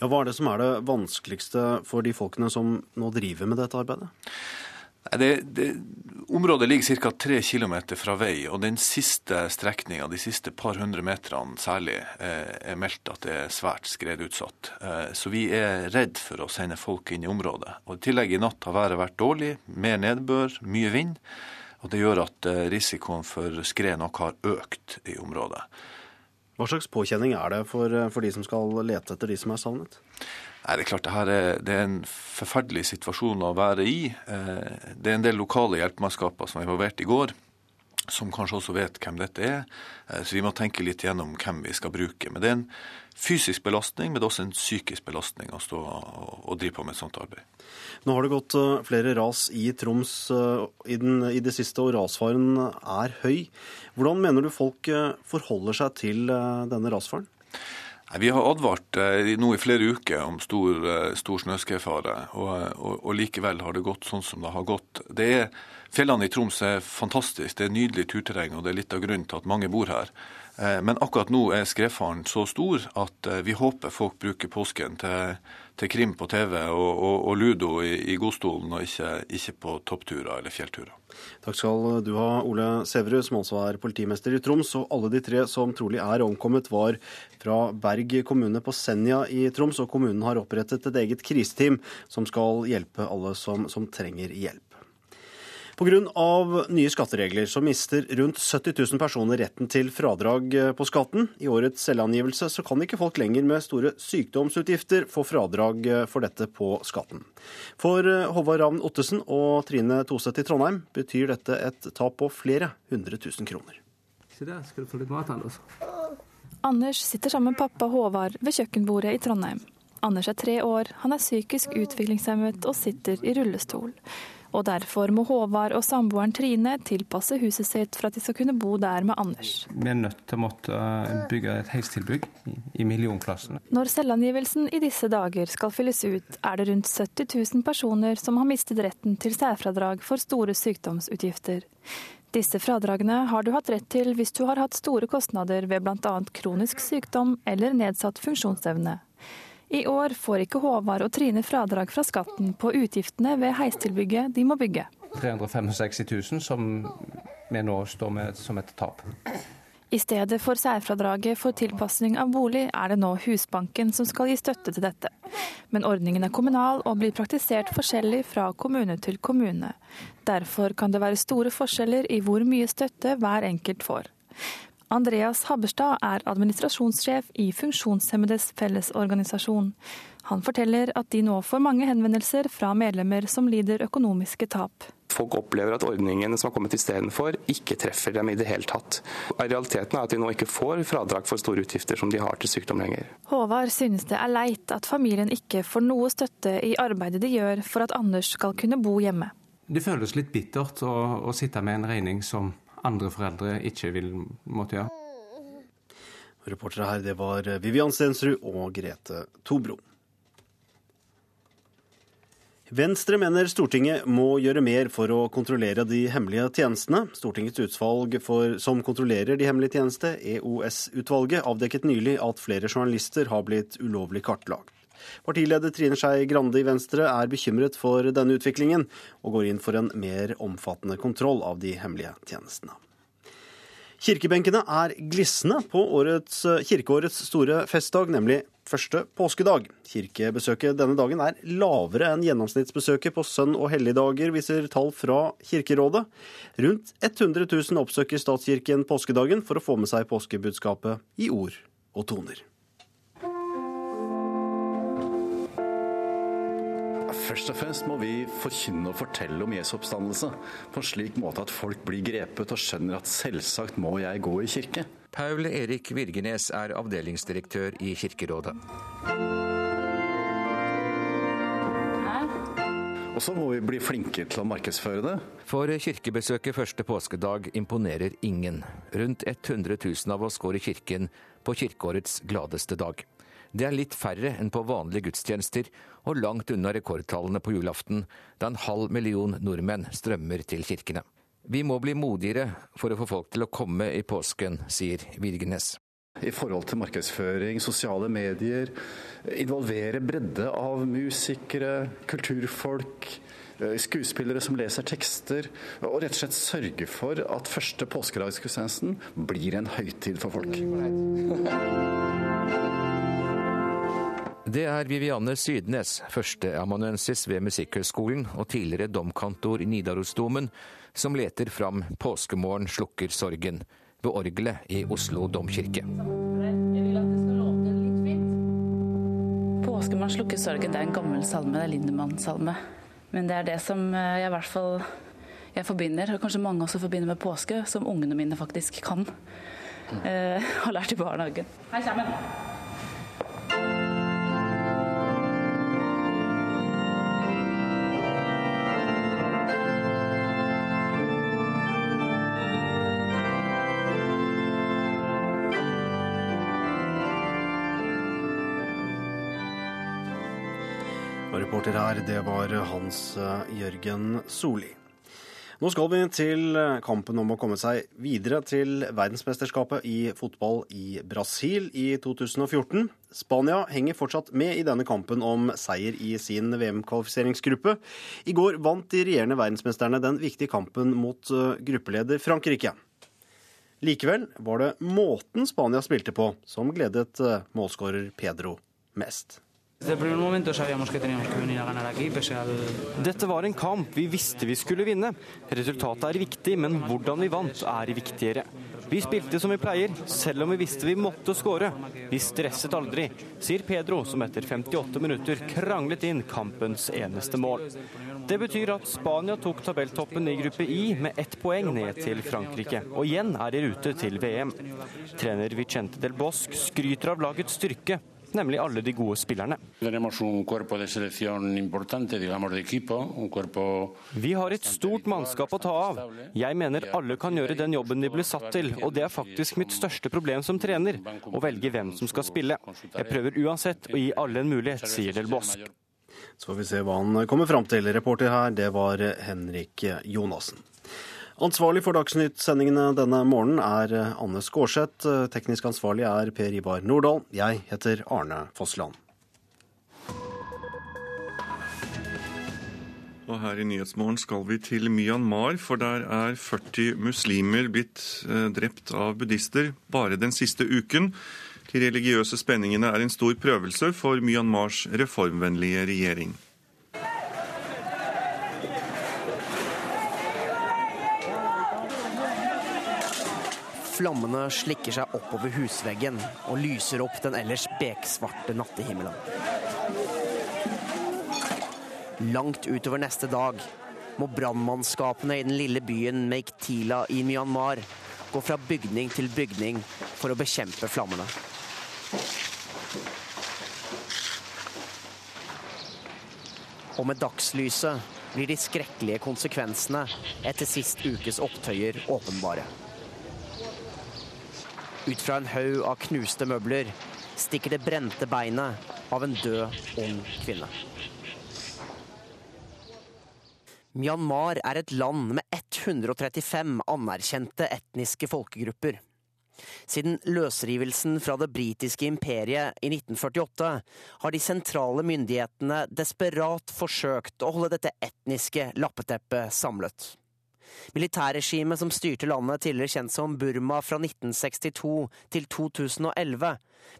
Ja, hva er det som er det vanskeligste for de folkene som nå driver med dette arbeidet? Det, det, området ligger ca. tre km fra vei, og den siste strekninga, de siste par hundre meterne særlig, eh, er meldt at det er svært skredutsatt. Eh, så vi er redd for å sende folk inn i området. Og I tillegg i natt har været vært dårlig, mer nedbør, mye vind. Og det gjør at eh, risikoen for skred nok har økt i området. Hva slags påkjenning er det for, eh, for de som skal lete etter de som er savnet? Nei, det er klart det, her er, det er en forferdelig situasjon å være i. Eh, det er en del lokale hjelpemannskaper som var involvert i går, som kanskje også vet hvem dette er. Eh, så vi må tenke litt gjennom hvem vi skal bruke. Men det er en fysisk belastning, men det er også en psykisk belastning å stå og drive på med et sånt arbeid. Nå har det gått flere ras i Troms i, den, i det siste, og rasfaren er høy. Hvordan mener du folk forholder seg til denne rasfaren? Vi har advart nå i flere uker om stor, stor snøskredfare, og, og, og, likevel har det gått sånn som det har gått. Det er, fjellene i Troms er fantastisk, det er nydelig turterreng, og det er litt av grunnen til at mange bor her. Eh, men akkurat nå er skredfaren så stor at eh, vi håper folk bruker påsken til, til krim på TV og, og, og ludo i, i godstolen, og ikke, ikke, på toppturer eller fjellturer. Takk skal du ha, Ole Sæverud, som altså er politimester i Troms. Og alle de tre som trolig er omkommet, var fra Berg kommune på Senja i Troms. Og kommunen har opprettet et eget kriseteam som skal hjelpe alle som, som trenger hjelp. Pga. nye skatteregler så mister rundt 70 000 personer retten til fradrag eh, på skatten. I årets selvangivelse så kan ikke folk lenger med store sykdomsutgifter få fradrag eh, for dette på skatten. For eh, Håvard Ravn Ottesen og Trine Toseth i Trondheim betyr dette et tap på flere hundre tusen kroner. Se der skal du få litt mat, Anders. Anders sitter sammen med pappa Håvard ved kjøkkenbordet i Trondheim. Anders er tre år, han er psykisk utviklingshemmet og sitter i rullestol og derfor må Håvard og samboeren Trine tilpasse huset sitt for at de skal kunne bo der med Anders. Vi er nødt til å måtte eh, bygge et heistilbygg i millionklassen. Når selvangivelsen i disse dager skal fylles ut, er det rundt 70 000 personer som har mistet retten til særfradrag for store sykdomsutgifter. Disse fradragene har du hatt rett til hvis du har hatt store kostnader ved bl.a. kronisk sykdom eller nedsatt funksjonsevne. I år får ikke Håvard og Trine fradrag fra skatten på utgiftene ved heistilbygget de må bygge. 365 000 som vi nå står med som et tap. I stedet for særfradraget for tilpasning av bolig, er det nå Husbanken som skal gi støtte til dette. Men ordningen er kommunal og blir praktisert forskjellig fra kommune til kommune. Derfor kan det være store forskjeller i hvor mye støtte hver enkelt får. Andreas Habberstad er administrasjonssjef i Funksjonshemmedes Fellesorganisasjon. Han forteller at de nå får mange henvendelser fra medlemmer som lider økonomiske tap. Folk opplever at ordningene som har kommet istedenfor, ikke treffer dem i det hele tatt. Realiteten er at de nå ikke får fradrag for store utgifter som de har til sykdom lenger. Håvard synes det er leit at familien ikke får noe støtte i arbeidet de gjør for at Anders skal kunne bo hjemme. Det føles litt bittert å, å sitte med en regning som andre foreldre ikke vil måtte gjøre. Reportere her, det var Vivian Stensrud og Grete Tobro. Venstre mener Stortinget må gjøre mer for å kontrollere de hemmelige tjenestene. Stortingets utvalg for, som kontrollerer de hemmelige tjeneste, EOS-utvalget, avdekket nylig at flere journalister har blitt ulovlig kartlagt. Partileder Trine Skei Grande i Venstre er bekymret for denne utviklingen, og går inn for en mer omfattende kontroll av de hemmelige tjenestene. Kirkebenkene er glisne på årets, kirkeårets store festdag, nemlig første påskedag. Kirkebesøket denne dagen er lavere enn gjennomsnittsbesøket på søn- og helligdager, viser tall fra Kirkerådet. Rundt 100 000 oppsøker statskirken påskedagen for å få med seg påskebudskapet i ord og toner. Først og fremst må vi forkynne og fortelle om Jesu oppstandelse på en slik måte at folk blir grepet og skjønner at selvsagt må jeg gå i kirke. Paul Erik Virgenes er avdelingsdirektør i Kirkerådet. Og så må vi bli flinke til å markedsføre det. For kirkebesøket første påskedag imponerer ingen. Rundt 100 000 av oss går i kirken på kirkeårets gladeste dag. Det er litt færre enn på vanlige gudstjenester, og langt unna rekordtallene på julaften, da en halv million nordmenn strømmer til kirkene. Vi må bli modigere for å få folk til å komme i påsken, sier Virgenes. I forhold til markedsføring, sosiale medier, involvere bredde av musikere, kulturfolk, eh, skuespillere som leser tekster, og rett og slett sørge for at første påskedagsgudstjenesten blir en høytid for folk. Det er Vivianne Sydnes, førsteamanuensis ved Musikkhøgskolen og tidligere domkantor i Nidarosdomen, som leter fram 'Påskemorgen slukker sorgen' ved orgelet i Oslo domkirke. Påskemorgen slukker sorgen det er en gammel salme, det er Lindemann-salme. Men det er det som jeg i hvert fall jeg forbinder, og kanskje mange også forbinder med påske, som ungene mine faktisk kan. Uh, har lært i barnehagen. Hei sammen! Reporter her, det var Hans eh, Jørgen Soli. Nå skal vi til kampen om å komme seg videre til verdensmesterskapet i fotball i Brasil i 2014. Spania henger fortsatt med i denne kampen om seier i sin VM-kvalifiseringsgruppe. I går vant de regjerende verdensmesterne den viktige kampen mot eh, gruppeleder Frankrike. Likevel var det måten Spania spilte på som gledet eh, målskårer Pedro mest. Dette var en kamp vi visste vi skulle vinne. Resultatet er viktig, men hvordan vi vant er viktigere. Vi spilte som vi pleier, selv om vi visste vi måtte skåre. Vi stresset aldri, sier Pedro, som etter 58 minutter kranglet inn kampens eneste mål. Det betyr at Spania tok tabelltoppen i gruppe I med ett poeng ned til Frankrike, og igjen er i rute til VM. Trener Vicente del Bosque skryter av lagets styrke nemlig alle de gode spillerne. Vi har et stort mannskap å ta av. Jeg mener alle kan gjøre den jobben de ble satt til, og det er faktisk mitt største problem som trener, å velge hvem som skal spille. Jeg prøver uansett å gi alle en mulighet, sier Del Bosk. Så får vi se hva han kommer fram til. Reporter her, det var Henrik Jonassen. Ansvarlig for Dagsnytt-sendingene denne morgenen er Anne Skårseth. Teknisk ansvarlig er Per Ivar Nordahl. Jeg heter Arne Fossland. Og her i Nyhetsmorgen skal vi til Myanmar, for der er 40 muslimer blitt eh, drept av buddhister bare den siste uken. De religiøse spenningene er en stor prøvelse for Myanmars reformvennlige regjering. Flammene slikker seg oppover husveggen og lyser opp den ellers beksvarte nattehimmelen. Langt utover neste dag må brannmannskapene i den lille byen Meiktila i Myanmar gå fra bygning til bygning for å bekjempe flammene. Og med dagslyset blir de skrekkelige konsekvensene etter sist ukes opptøyer åpenbare. Ut fra en haug av knuste møbler stikker det brente beinet av en død, ung kvinne. Myanmar er et land med 135 anerkjente etniske folkegrupper. Siden løsrivelsen fra det britiske imperiet i 1948 har de sentrale myndighetene desperat forsøkt å holde dette etniske lappeteppet samlet. Militærregimet som styrte landet, tidligere kjent som Burma fra 1962 til 2011,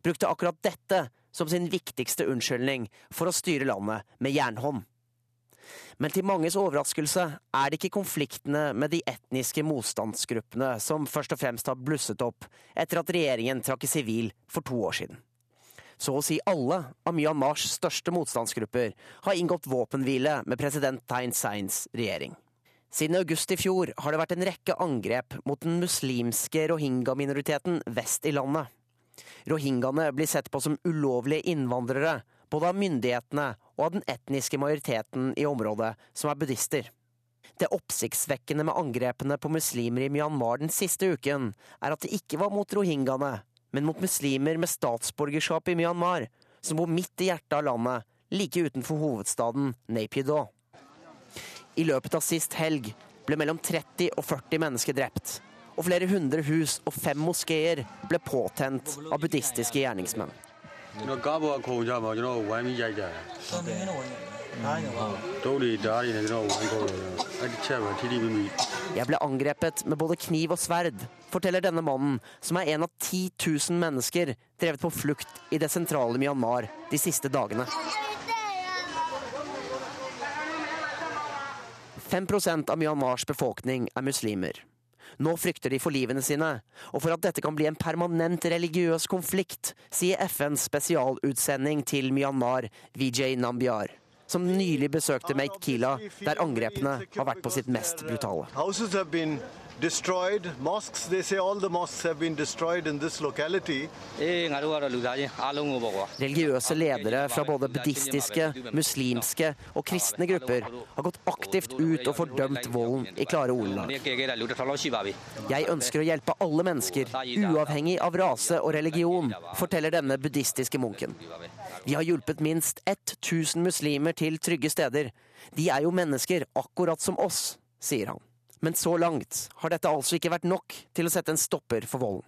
brukte akkurat dette som sin viktigste unnskyldning for å styre landet med jernhånd. Men til manges overraskelse er det ikke konfliktene med de etniske motstandsgruppene som først og fremst har blusset opp etter at regjeringen trakk i sivil for to år siden. Så å si alle av Myanmars største motstandsgrupper har inngått våpenhvile med president Thein Seins regjering. Siden august i fjor har det vært en rekke angrep mot den muslimske rohingya-minoriteten vest i landet. Rohingyaene blir sett på som ulovlige innvandrere, både av myndighetene og av den etniske majoriteten i området, som er buddhister. Det oppsiktsvekkende med angrepene på muslimer i Myanmar den siste uken, er at det ikke var mot rohingyaene, men mot muslimer med statsborgerskap i Myanmar, som bor midt i hjertet av landet, like utenfor hovedstaden Naypyidaw. I løpet av sist helg ble mellom 30 og 40 mennesker drept. Og flere hundre hus og fem moskeer ble påtent av buddhistiske gjerningsmenn. Jeg ble angrepet med både kniv og sverd, forteller denne mannen, som er en av 10 000 mennesker drevet på flukt i det sentrale Myanmar de siste dagene. 5% av Myanmars befolkning er muslimer. Nå frykter de for livene sine, og for at dette kan bli en permanent religiøs konflikt, sier FNs spesialutsending til Myanmar, Vijay Nambiar, som nylig besøkte Meit Kila, der angrepene har vært på sitt mest brutale destroyed. Mosques, they say all the mosques have been destroyed in this locality. Religiøse ledere fra både buddhistiske, muslimske og kristne grupper har gått aktivt ut og fordømt volden i klare ordelag. Jeg ønsker å hjelpe alle mennesker, uavhengig av rase og religion, forteller denne buddhistiske munken. Vi har hjulpet minst 1000 muslimer til trygge steder. De er jo mennesker, akkurat som oss, sier han. Men så langt har dette altså ikke vært nok til å sette en stopper for volden.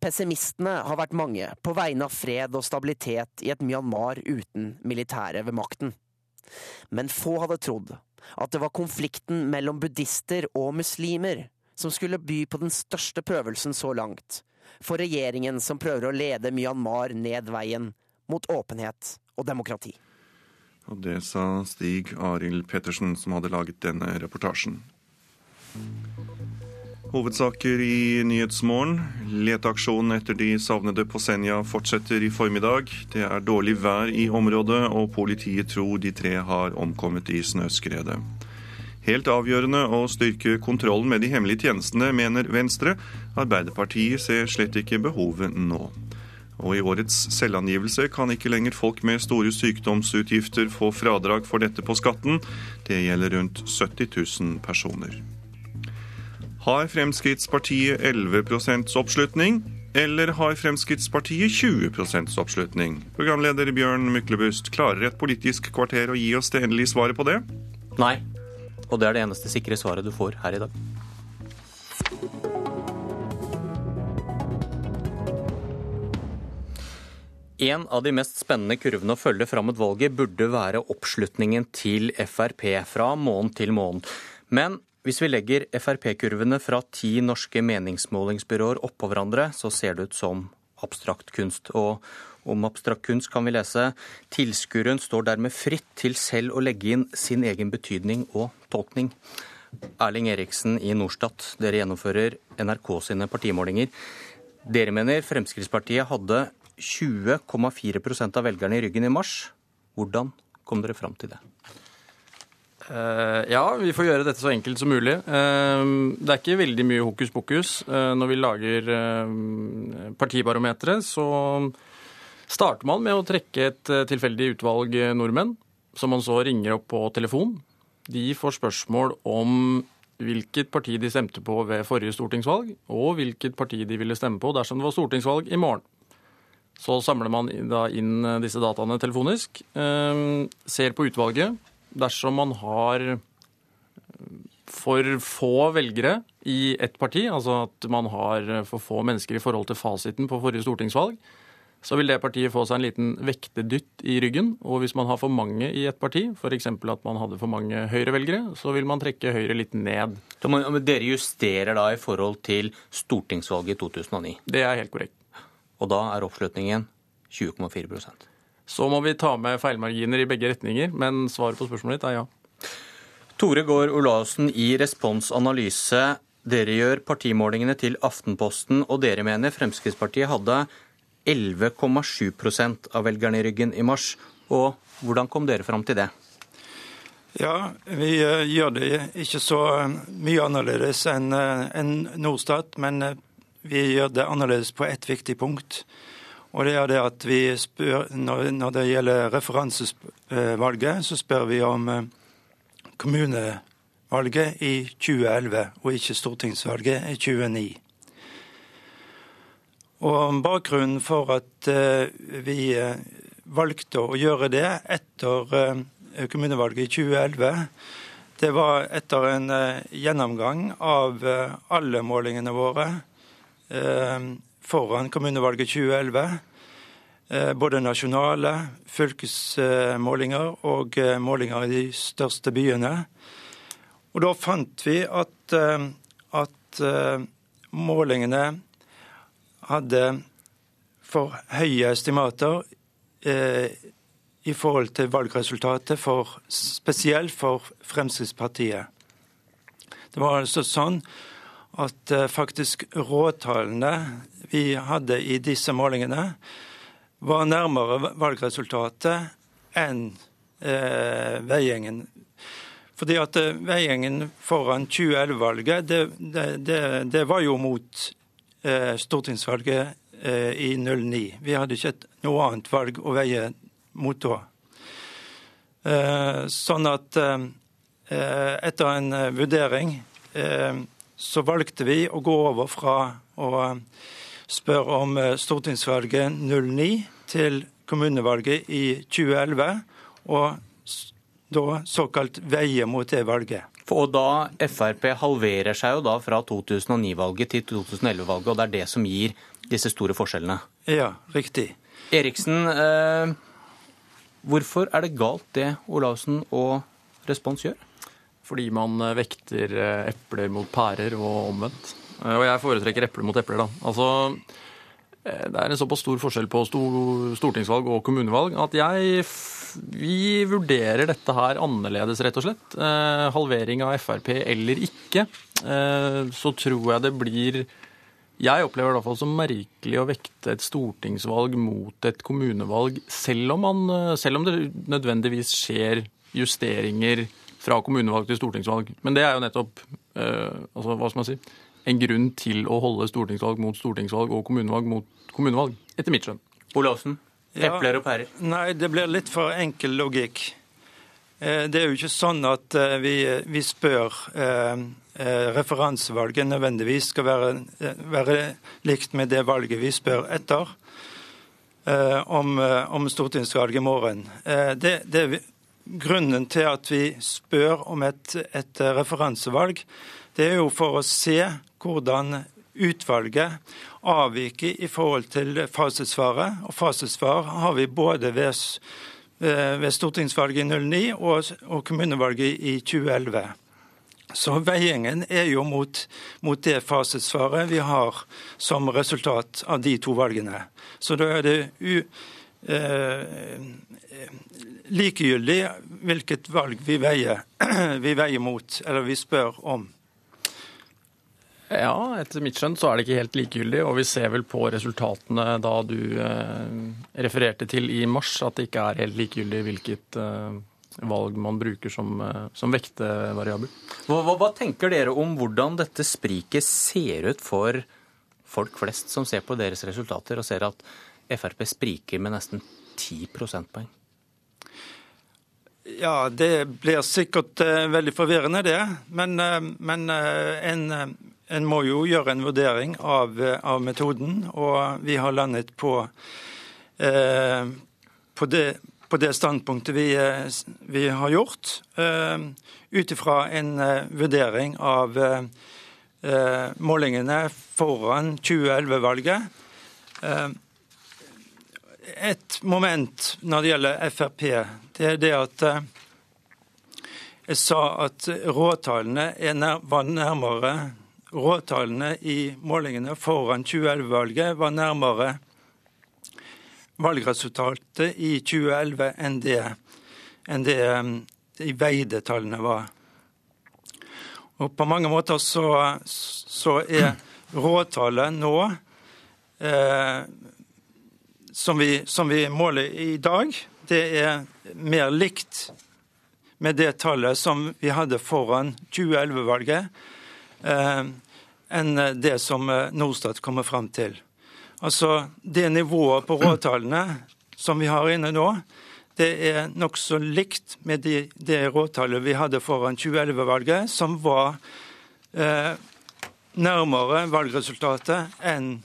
Pessimistene har vært mange på vegne av fred og stabilitet i et Myanmar uten militære ved makten. Men få hadde trodd at det var konflikten mellom buddhister og muslimer som skulle by på den største prøvelsen så langt, for regjeringen som prøver å lede Myanmar ned veien mot åpenhet og demokrati. Og det sa Stig Arild Pettersen, som hadde laget denne reportasjen. Hovedsaker i Nyhetsmorgen. Leteaksjonen etter de savnede på Senja fortsetter i formiddag. Det er dårlig vær i området, og politiet tror de tre har omkommet i snøskredet. Helt avgjørende å styrke kontrollen med de hemmelige tjenestene, mener Venstre. Arbeiderpartiet ser slett ikke behovet nå. Og i årets selvangivelse kan ikke lenger folk med store sykdomsutgifter få fradrag for dette på skatten. Det gjelder rundt 70 000 personer. Har Fremskrittspartiet 11% oppslutning, eller har Fremskrittspartiet 20% oppslutning? Programleder Bjørn Myklebust, klarer et politisk kvarter å gi oss det endelige svaret på det? Nei, og det er det eneste sikre svaret du får her i dag. En av de mest spennende kurvene å følge fram mot valget burde være oppslutningen til Frp fra måned til måned. Men hvis vi legger Frp-kurvene fra ti norske meningsmålingsbyråer oppå hverandre, så ser det ut som abstrakt kunst. Og om abstrakt kunst kan vi lese tilskueren står dermed fritt til selv å legge inn sin egen betydning og tolkning. Erling Eriksen i Norstat, dere gjennomfører NRK sine partimålinger. Dere mener Fremskrittspartiet hadde 20,4% av velgerne i ryggen i mars. Hvordan kom dere fram til det? Uh, ja, vi får gjøre dette så enkelt som mulig. Uh, det er ikke veldig mye hokus pokus. Uh, når vi lager partibarometeret, så starter man med å trekke et tilfeldig utvalg nordmenn, som man så ringer opp på telefon. De får spørsmål om hvilket parti de stemte på ved forrige stortingsvalg, og hvilket parti de ville stemme på dersom det var stortingsvalg i morgen. Så samler man da inn eh, disse dataene telefonisk, eh, ser på utvalget. Dersom man har eh, for få velgere i ett parti, altså at man har for få mennesker i forhold til fasiten på forrige stortingsvalg, så vil det partiet få seg en liten vektedytt i ryggen. Og hvis man har for mange i et parti, f.eks. at man hadde for mange Høyre-velgere, så vil man trekke Høyre litt ned. Men dere justerer da i forhold til stortingsvalget i 2009? Det er helt korrekt og da er oppslutningen 20,4% Så må vi ta med feilmarginer i begge retninger, men svaret på spørsmålet ditt er ja. Tore Gaard Olaussen i Respons Analyse. Dere gjør partimålingene til Aftenposten, og dere mener Fremskrittspartiet hadde 11,7 av velgerne i ryggen i mars. Og hvordan kom dere fram til det? Ja, vi eh, gjør det ikke så eh, mye annerledes enn eh, Norstat, men vi gjør det annerledes på ett viktig punkt. Og det er det at vi spør, Når det gjelder referansevalget, så spør vi om eh, kommunevalget i 2011, og ikke stortingsvalget i 2009. Og Bakgrunnen for at eh, vi eh, valgte å gjøre det etter kommunevalget i 2011, det var etter en gjennomgang av alle målingene våre foran kommunevalget 2011. Eh, både nasjonale fylkesmålinger og eh, målinger i de største byene. Og da fant vi at, at målingene hadde for høye estimater i forhold til valgresultatet, for, spesielt for Fremskrittspartiet. Det var altså sånn at eh, faktisk råtallene vi hadde i disse målingene, var nærmere valgresultatet enn eh, Veigjengen. Fordi at eh, Veigjengen foran 2011-valget, det, det, det, det, var jo mot eh, stortingsvalget eh, i 09. Vi hadde ikke noe annet valg å veie mot da. Eh, sånn at etter en vurdering så valgte vi å gå over fra å spørre om eh, stortingsvalget 09 til kommunevalget i 2011, og da såkalt veie mot det valget. Og da Frp halverer seg jo da fra 2009-valget til 2011-valget, og det er det som gir disse store forskjellene. Ja, riktig. Eriksen, eh, hvorfor er det galt det Olaussen og Respons gjør? Fordi man eh, vekter eh, epler mot pærer og omvendt. Eh, Og jeg foretrekker epler mot epler, da. Altså, det er en såpass stor forskjell på stortingsvalg og kommunevalg at jeg vi vurderer dette her annerledes, rett og slett. Halvering av Frp eller ikke, så tror jeg det blir jeg opplever det i hvert fall som merkelig å vekte et stortingsvalg mot et kommunevalg, selv om, man, selv om det nødvendigvis skjer justeringer fra kommunevalg til stortingsvalg. Men det er jo nettopp eh, altså, hva skal man si, en grunn til å holde stortingsvalg mot stortingsvalg og kommunevalg mot kommunevalg, etter mitt skjønn. Olaussen, epler og pærer. Nei, det blir litt for enkel logikk. Eh, Det er jo ikke sånn at eh, vi, vi spør eh, eh, referansevalget nødvendigvis skal være, eh, være likt med det valget vi spør etter eh, om, om stortingsvalget i morgen. Eh, Det, det vi- grunnen til at vi spør om et, et referansevalg. Det er jo for å se hvordan utvalget avviker i forhold til fasitsvaret. Og fasitsvar har vi både ved, eh, ved stortingsvalget i 09 og, og kommunevalget i 2011. Så veiingen er jo mot, mot det fasitsvaret vi har som resultat av de to valgene. Så da er det u, eh, likegyldig hvilket valg vi veier, vi veier mot, eller vi spør om. Ja, etter mitt skjønn så er det ikke helt likegyldig, og vi ser vel på resultatene da du eh, refererte til i mars, at det ikke er helt likegyldig hvilket eh, valg man bruker som, eh, som vektevariabel. Hva, hva, hva tenker dere om hvordan dette spriket ser ut for folk flest som ser på deres resultater og ser at Frp spriker med nesten 10 prosentpoeng? Ja, det blir sikkert eh, veldig forvirrende, det. Men, eh, men eh, en, en må jo gjøre en vurdering av, av metoden, og vi har landet på, eh, på, det, på det standpunktet vi, vi har gjort, eh, ut ifra en vurdering av eh, målingene foran 2011-valget. Eh, et moment når det gjelder Frp, det er det at eh, jeg sa at råtallene var nærmere Råtallene i målingene foran 2011-valget var nærmere valgresultatet i 2011 enn det, enn det eh, de veide tallene var. Og på mange måter så, så er råtallet nå eh, som vi, som vi måler i dag, det er mer likt med det tallet som vi hadde foran 2011-valget, eh, enn det som eh, Norstat kommer fram til. Altså, Det nivået på råtallene som vi har inne nå, det er nokså likt med de, det råtallet vi hadde foran 2011-valget, som var eh, nærmere valgresultatet enn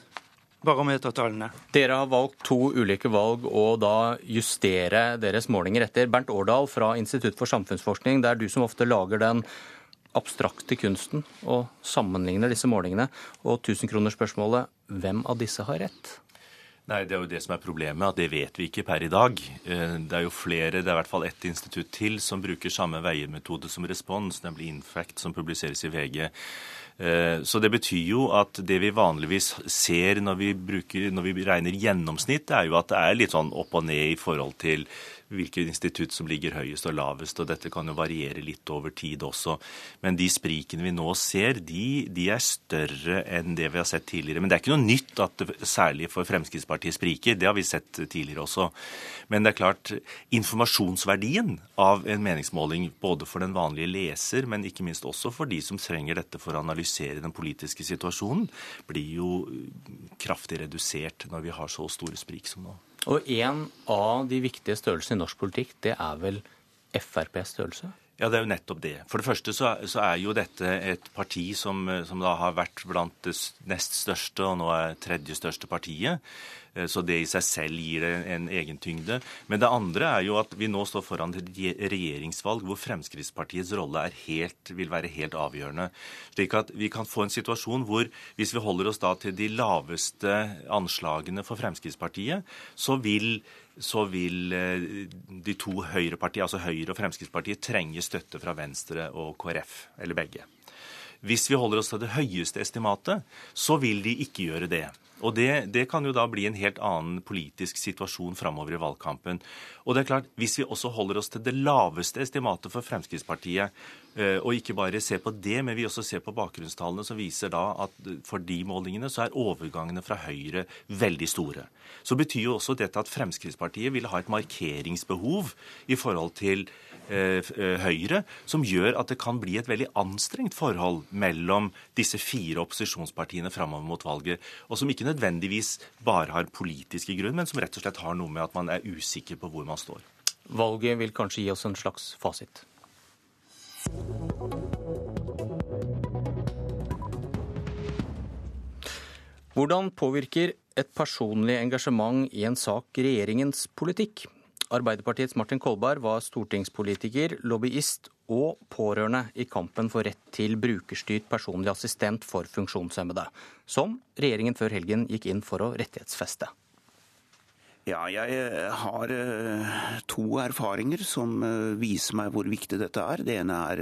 barometertallene. Dere har valgt to ulike valg å da justere deres målinger etter. Bernt Årdal fra Institutt for samfunnsforskning, det er du som ofte lager den abstrakte kunsten og sammenligner disse målingene. Og tusenkronersspørsmålet, hvem av disse har rett? Nei, Det er jo det som er problemet, at det vet vi ikke per i dag. Eh, Det er jo flere, det er i hvert fall ett institutt til som bruker samme veiermetode som respons, nemlig Infact, som publiseres i VG. Eh, Så det betyr jo at det vi vanligvis ser når vi, bruker, når vi regner gjennomsnitt, er jo at det er litt sånn opp og ned i forhold til hvilket institutt som ligger høyest og lavest, og dette kan jo variere litt over tid også. Men de sprikene vi nå ser, de, de er større enn det vi har sett tidligere. Men det er ikke noe nytt at det særlig for Fremskrittspartiet spriker, det har vi sett tidligere også. Men det er klart, informasjonsverdien av en meningsmåling, både for den vanlige leser, men ikke minst også for de som trenger dette for å analysere den politiske situasjonen, blir jo kraftig redusert når vi har så store sprik som nå. Og en av de viktige størrelsene i norsk politikk, det er vel FrPs størrelse? Ja, det er jo nettopp det. For det første så så er jo dette et parti som, som, da har vært blant det nest største, og nå er tredje største partiet. Eh, så det i seg selv gir det en egen tyngde. Men det andre er jo at vi nå står foran regjeringsvalg hvor Fremskrittspartiets rolle helt, vil være helt avgjørende. Slik at vi kan få en situasjon hvor hvis vi holder oss da til de laveste anslagene for Fremskrittspartiet, så vil så vil eh, de to høyrepartiene, altså Høyre og Fremskrittspartiet, trenge støtte fra Venstre og KrF, eller begge. Hvis vi holder oss til det høyeste estimatet, så vil de ikke gjøre det. Og det, det, kan jo da bli en helt annen politisk situasjon framover i valgkampen. Og det er klart, Hvis vi også holder oss til det laveste estimatet for Fremskrittspartiet, eh, og ikke bare ser på det, men vi også ser på bakgrunnstallene, som viser da at for de målingene så er overgangene fra Høyre veldig store. Så betyr jo også dette at Fremskrittspartiet vil ha et markeringsbehov i forhold til Høyre, som gjør at det kan bli et veldig anstrengt forhold mellom disse fire opposisjonspartiene framover mot valget, og som ikke nødvendigvis bare har politiske grunn, men som rett og slett har noe med at man er usikker på hvor man står. Valget vil kanskje gi oss en slags fasit? Hvordan påvirker et personlig engasjement i en sak regjeringens politikk? Arbeiderpartiets Martin Kolberg var stortingspolitiker, lobbyist og pårørende i kampen for rett til brukerstyrt personlig assistent for funksjonshemmede, som regjeringen før helgen gikk inn for å rettighetsfeste. Ja, jeg eh, har eh, to erfaringer som eh, viser meg hvor viktig dette er. Det ene er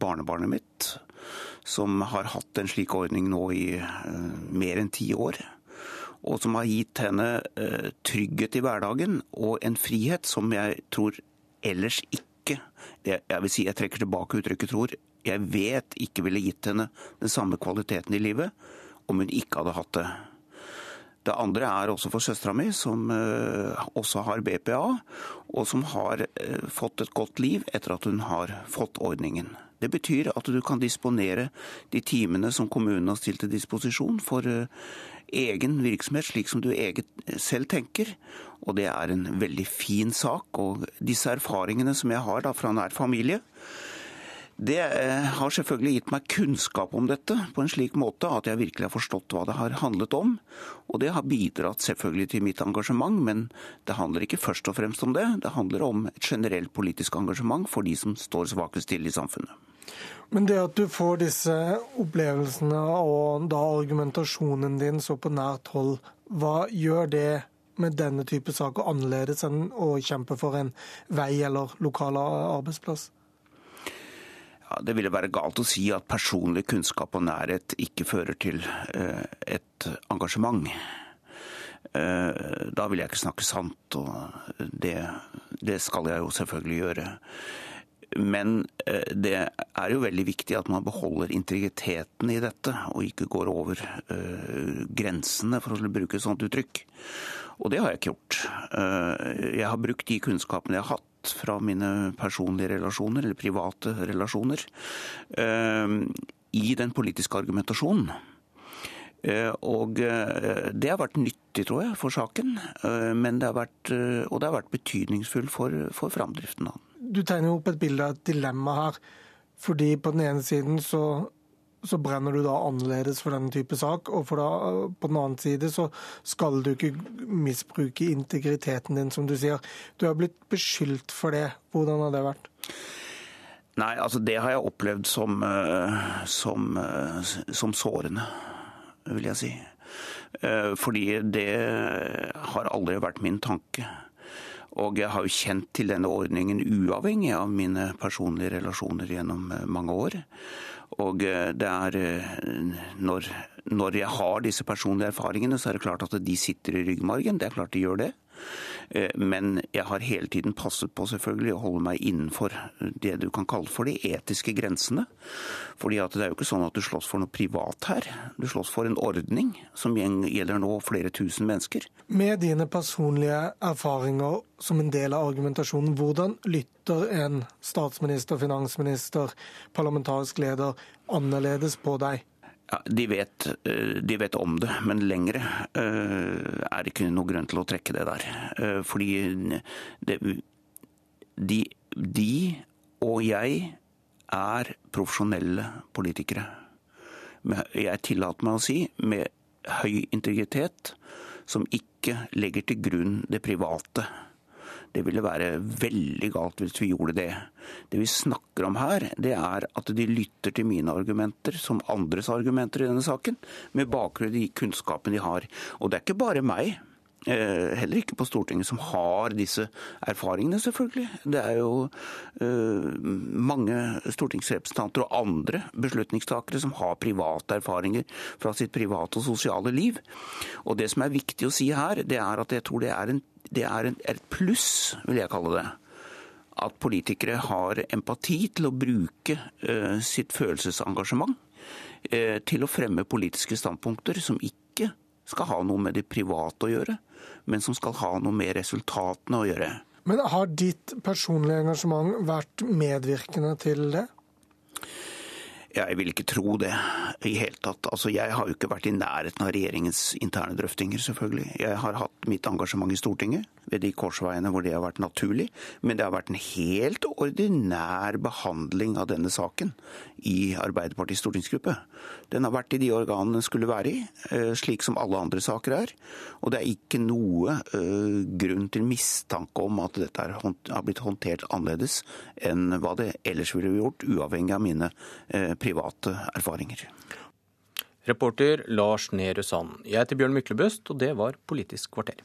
barnebarnet mitt, som har hatt en slik ordning nå i mer enn ti år og som har gitt henne eh, trygghet i hverdagen og en frihet som jeg tror ellers ikke Jeg vil si, jeg trekker tilbake uttrykket 'tror'. Jeg vet ikke ville gitt henne den samme kvaliteten i livet om hun ikke hadde hatt det. Det andre er også for søstera mi, som uh, også har BPA, og som har uh, fått et godt liv etter at hun har fått ordningen. Det betyr at du kan disponere de timene som kommunen har stilt til disposisjon for egen virksomhet, slik som du eget selv tenker. Og det er en veldig fin sak. Og disse erfaringene som jeg har da fra nær familie, det eh, har selvfølgelig gitt meg kunnskap om dette på en slik måte at jeg virkelig har forstått hva det har handlet om. Og det har bidratt selvfølgelig til mitt engasjement, men det handler ikke først og fremst om det. Det handler om et generelt politisk engasjement for de som står svakest til i samfunnet. Men det at du får disse opplevelsene og da argumentasjonen din så på nært hold, hva gjør det med denne type saker annerledes enn å kjempe for en vei eller lokal arbeidsplass? Ja, det ville være galt å si at personlig kunnskap og nærhet ikke fører til eh, et engasjement. Eh, da vil jeg ikke snakke sant, og det, det skal jeg jo selvfølgelig gjøre. Men eh, det er jo veldig viktig at man beholder integriteten i dette, og ikke går over uh, grensene, for å bruke et sånt uttrykk. Og det har jeg ikke gjort. Uh, jeg har brukt de kunnskapene jeg har hatt fra mine personlige relasjoner, eller private relasjoner, i den politiske argumentasjonen. Og det har vært nyttig, tror jeg, for saken. Men det har vært, og det har vært betydningsfullt for, for framdriften av den du tegner jo opp et bilde av et dilemma her. Fordi på den ene siden så, så brenner du da annerledes for denne type sak, og da, på den annen side så skal du ikke misbruke integriteten din, som du sier. Du har blitt beskyldt for det. Hvordan har det vært? Nei, altså det har jeg opplevd som, eh, som, eh, som sårende, vil jeg si. Eh, fordi det har aldri vært min tanke. Og jeg har jo kjent til denne ordningen uavhengig av mine personlige relasjoner gjennom eh, mange år. Og eh, det er eh, når, når jeg har disse personlige erfaringene, så er det klart at de sitter i ryggmargen. Det er klart de gjør det. Eh, men jeg har hele tiden passet på selvfølgelig å holde meg innenfor det du kan kalle for de etiske grensene. Fordi at det er jo ikke sånn at du slåss for noe privat her. Du slåss for en ordning som gjelder nå flere tusen mennesker. Med dine personlige erfaringer som en del av argumentasjonen, hvordan lytter en statsminister, finansminister, parlamentarisk leder annerledes på deg? Ja, de, vet, eh, de, vet, om det, men lengre uh, er det ikke noe grunn til å trekke det der. Uh, fordi det, de, de, og jeg er profesjonelle politikere. Jeg tillater meg å si med høy integritet, som ikke legger til grunn det private. Det ville være veldig galt hvis vi gjorde det. Det vi snakker om her, det er at de lytter til mine argumenter som andres argumenter i denne saken, med bakgrunn i kunnskapen de har. Og det er ikke bare meg. Eh, heller ikke på Stortinget, som har disse erfaringene, selvfølgelig. Det er jo uh, mange stortingsrepresentanter og andre beslutningstakere som har private erfaringer fra sitt private og sosiale liv. Og det som er viktig å si her, det er at jeg tror det er, en, det er en, et pluss, vil jeg kalle det. At politikere har empati til å bruke uh, sitt følelsesengasjement til å fremme politiske standpunkter som ikke skal ha noe med det private å gjøre, men som skal ha noe med resultatene å gjøre. Men har ditt personlige engasjement vært medvirkende til det? Jeg vil ikke tro det i hele tatt. Altså, jeg har jo ikke vært i nærheten av regjeringens interne drøftinger, selvfølgelig. Jeg har hatt mitt engasjement i Stortinget ved de korsveiene hvor det har vært naturlig. Men det har vært en helt ordinær behandling av denne saken i Arbeiderpartiets stortingsgruppe. Den har vært i de organene den skulle være i, eh, slik som alle andre saker er. Og det er ikke noe uh, grunn til mistanke om at dette har blitt håndtert annerledes enn hva det ellers ville gjort, uavhengig av mine uh, private erfaringer. Reporter Lars Nehru Sand. Jeg heter Bjørn Myklebøst, og det var Politisk kvarter.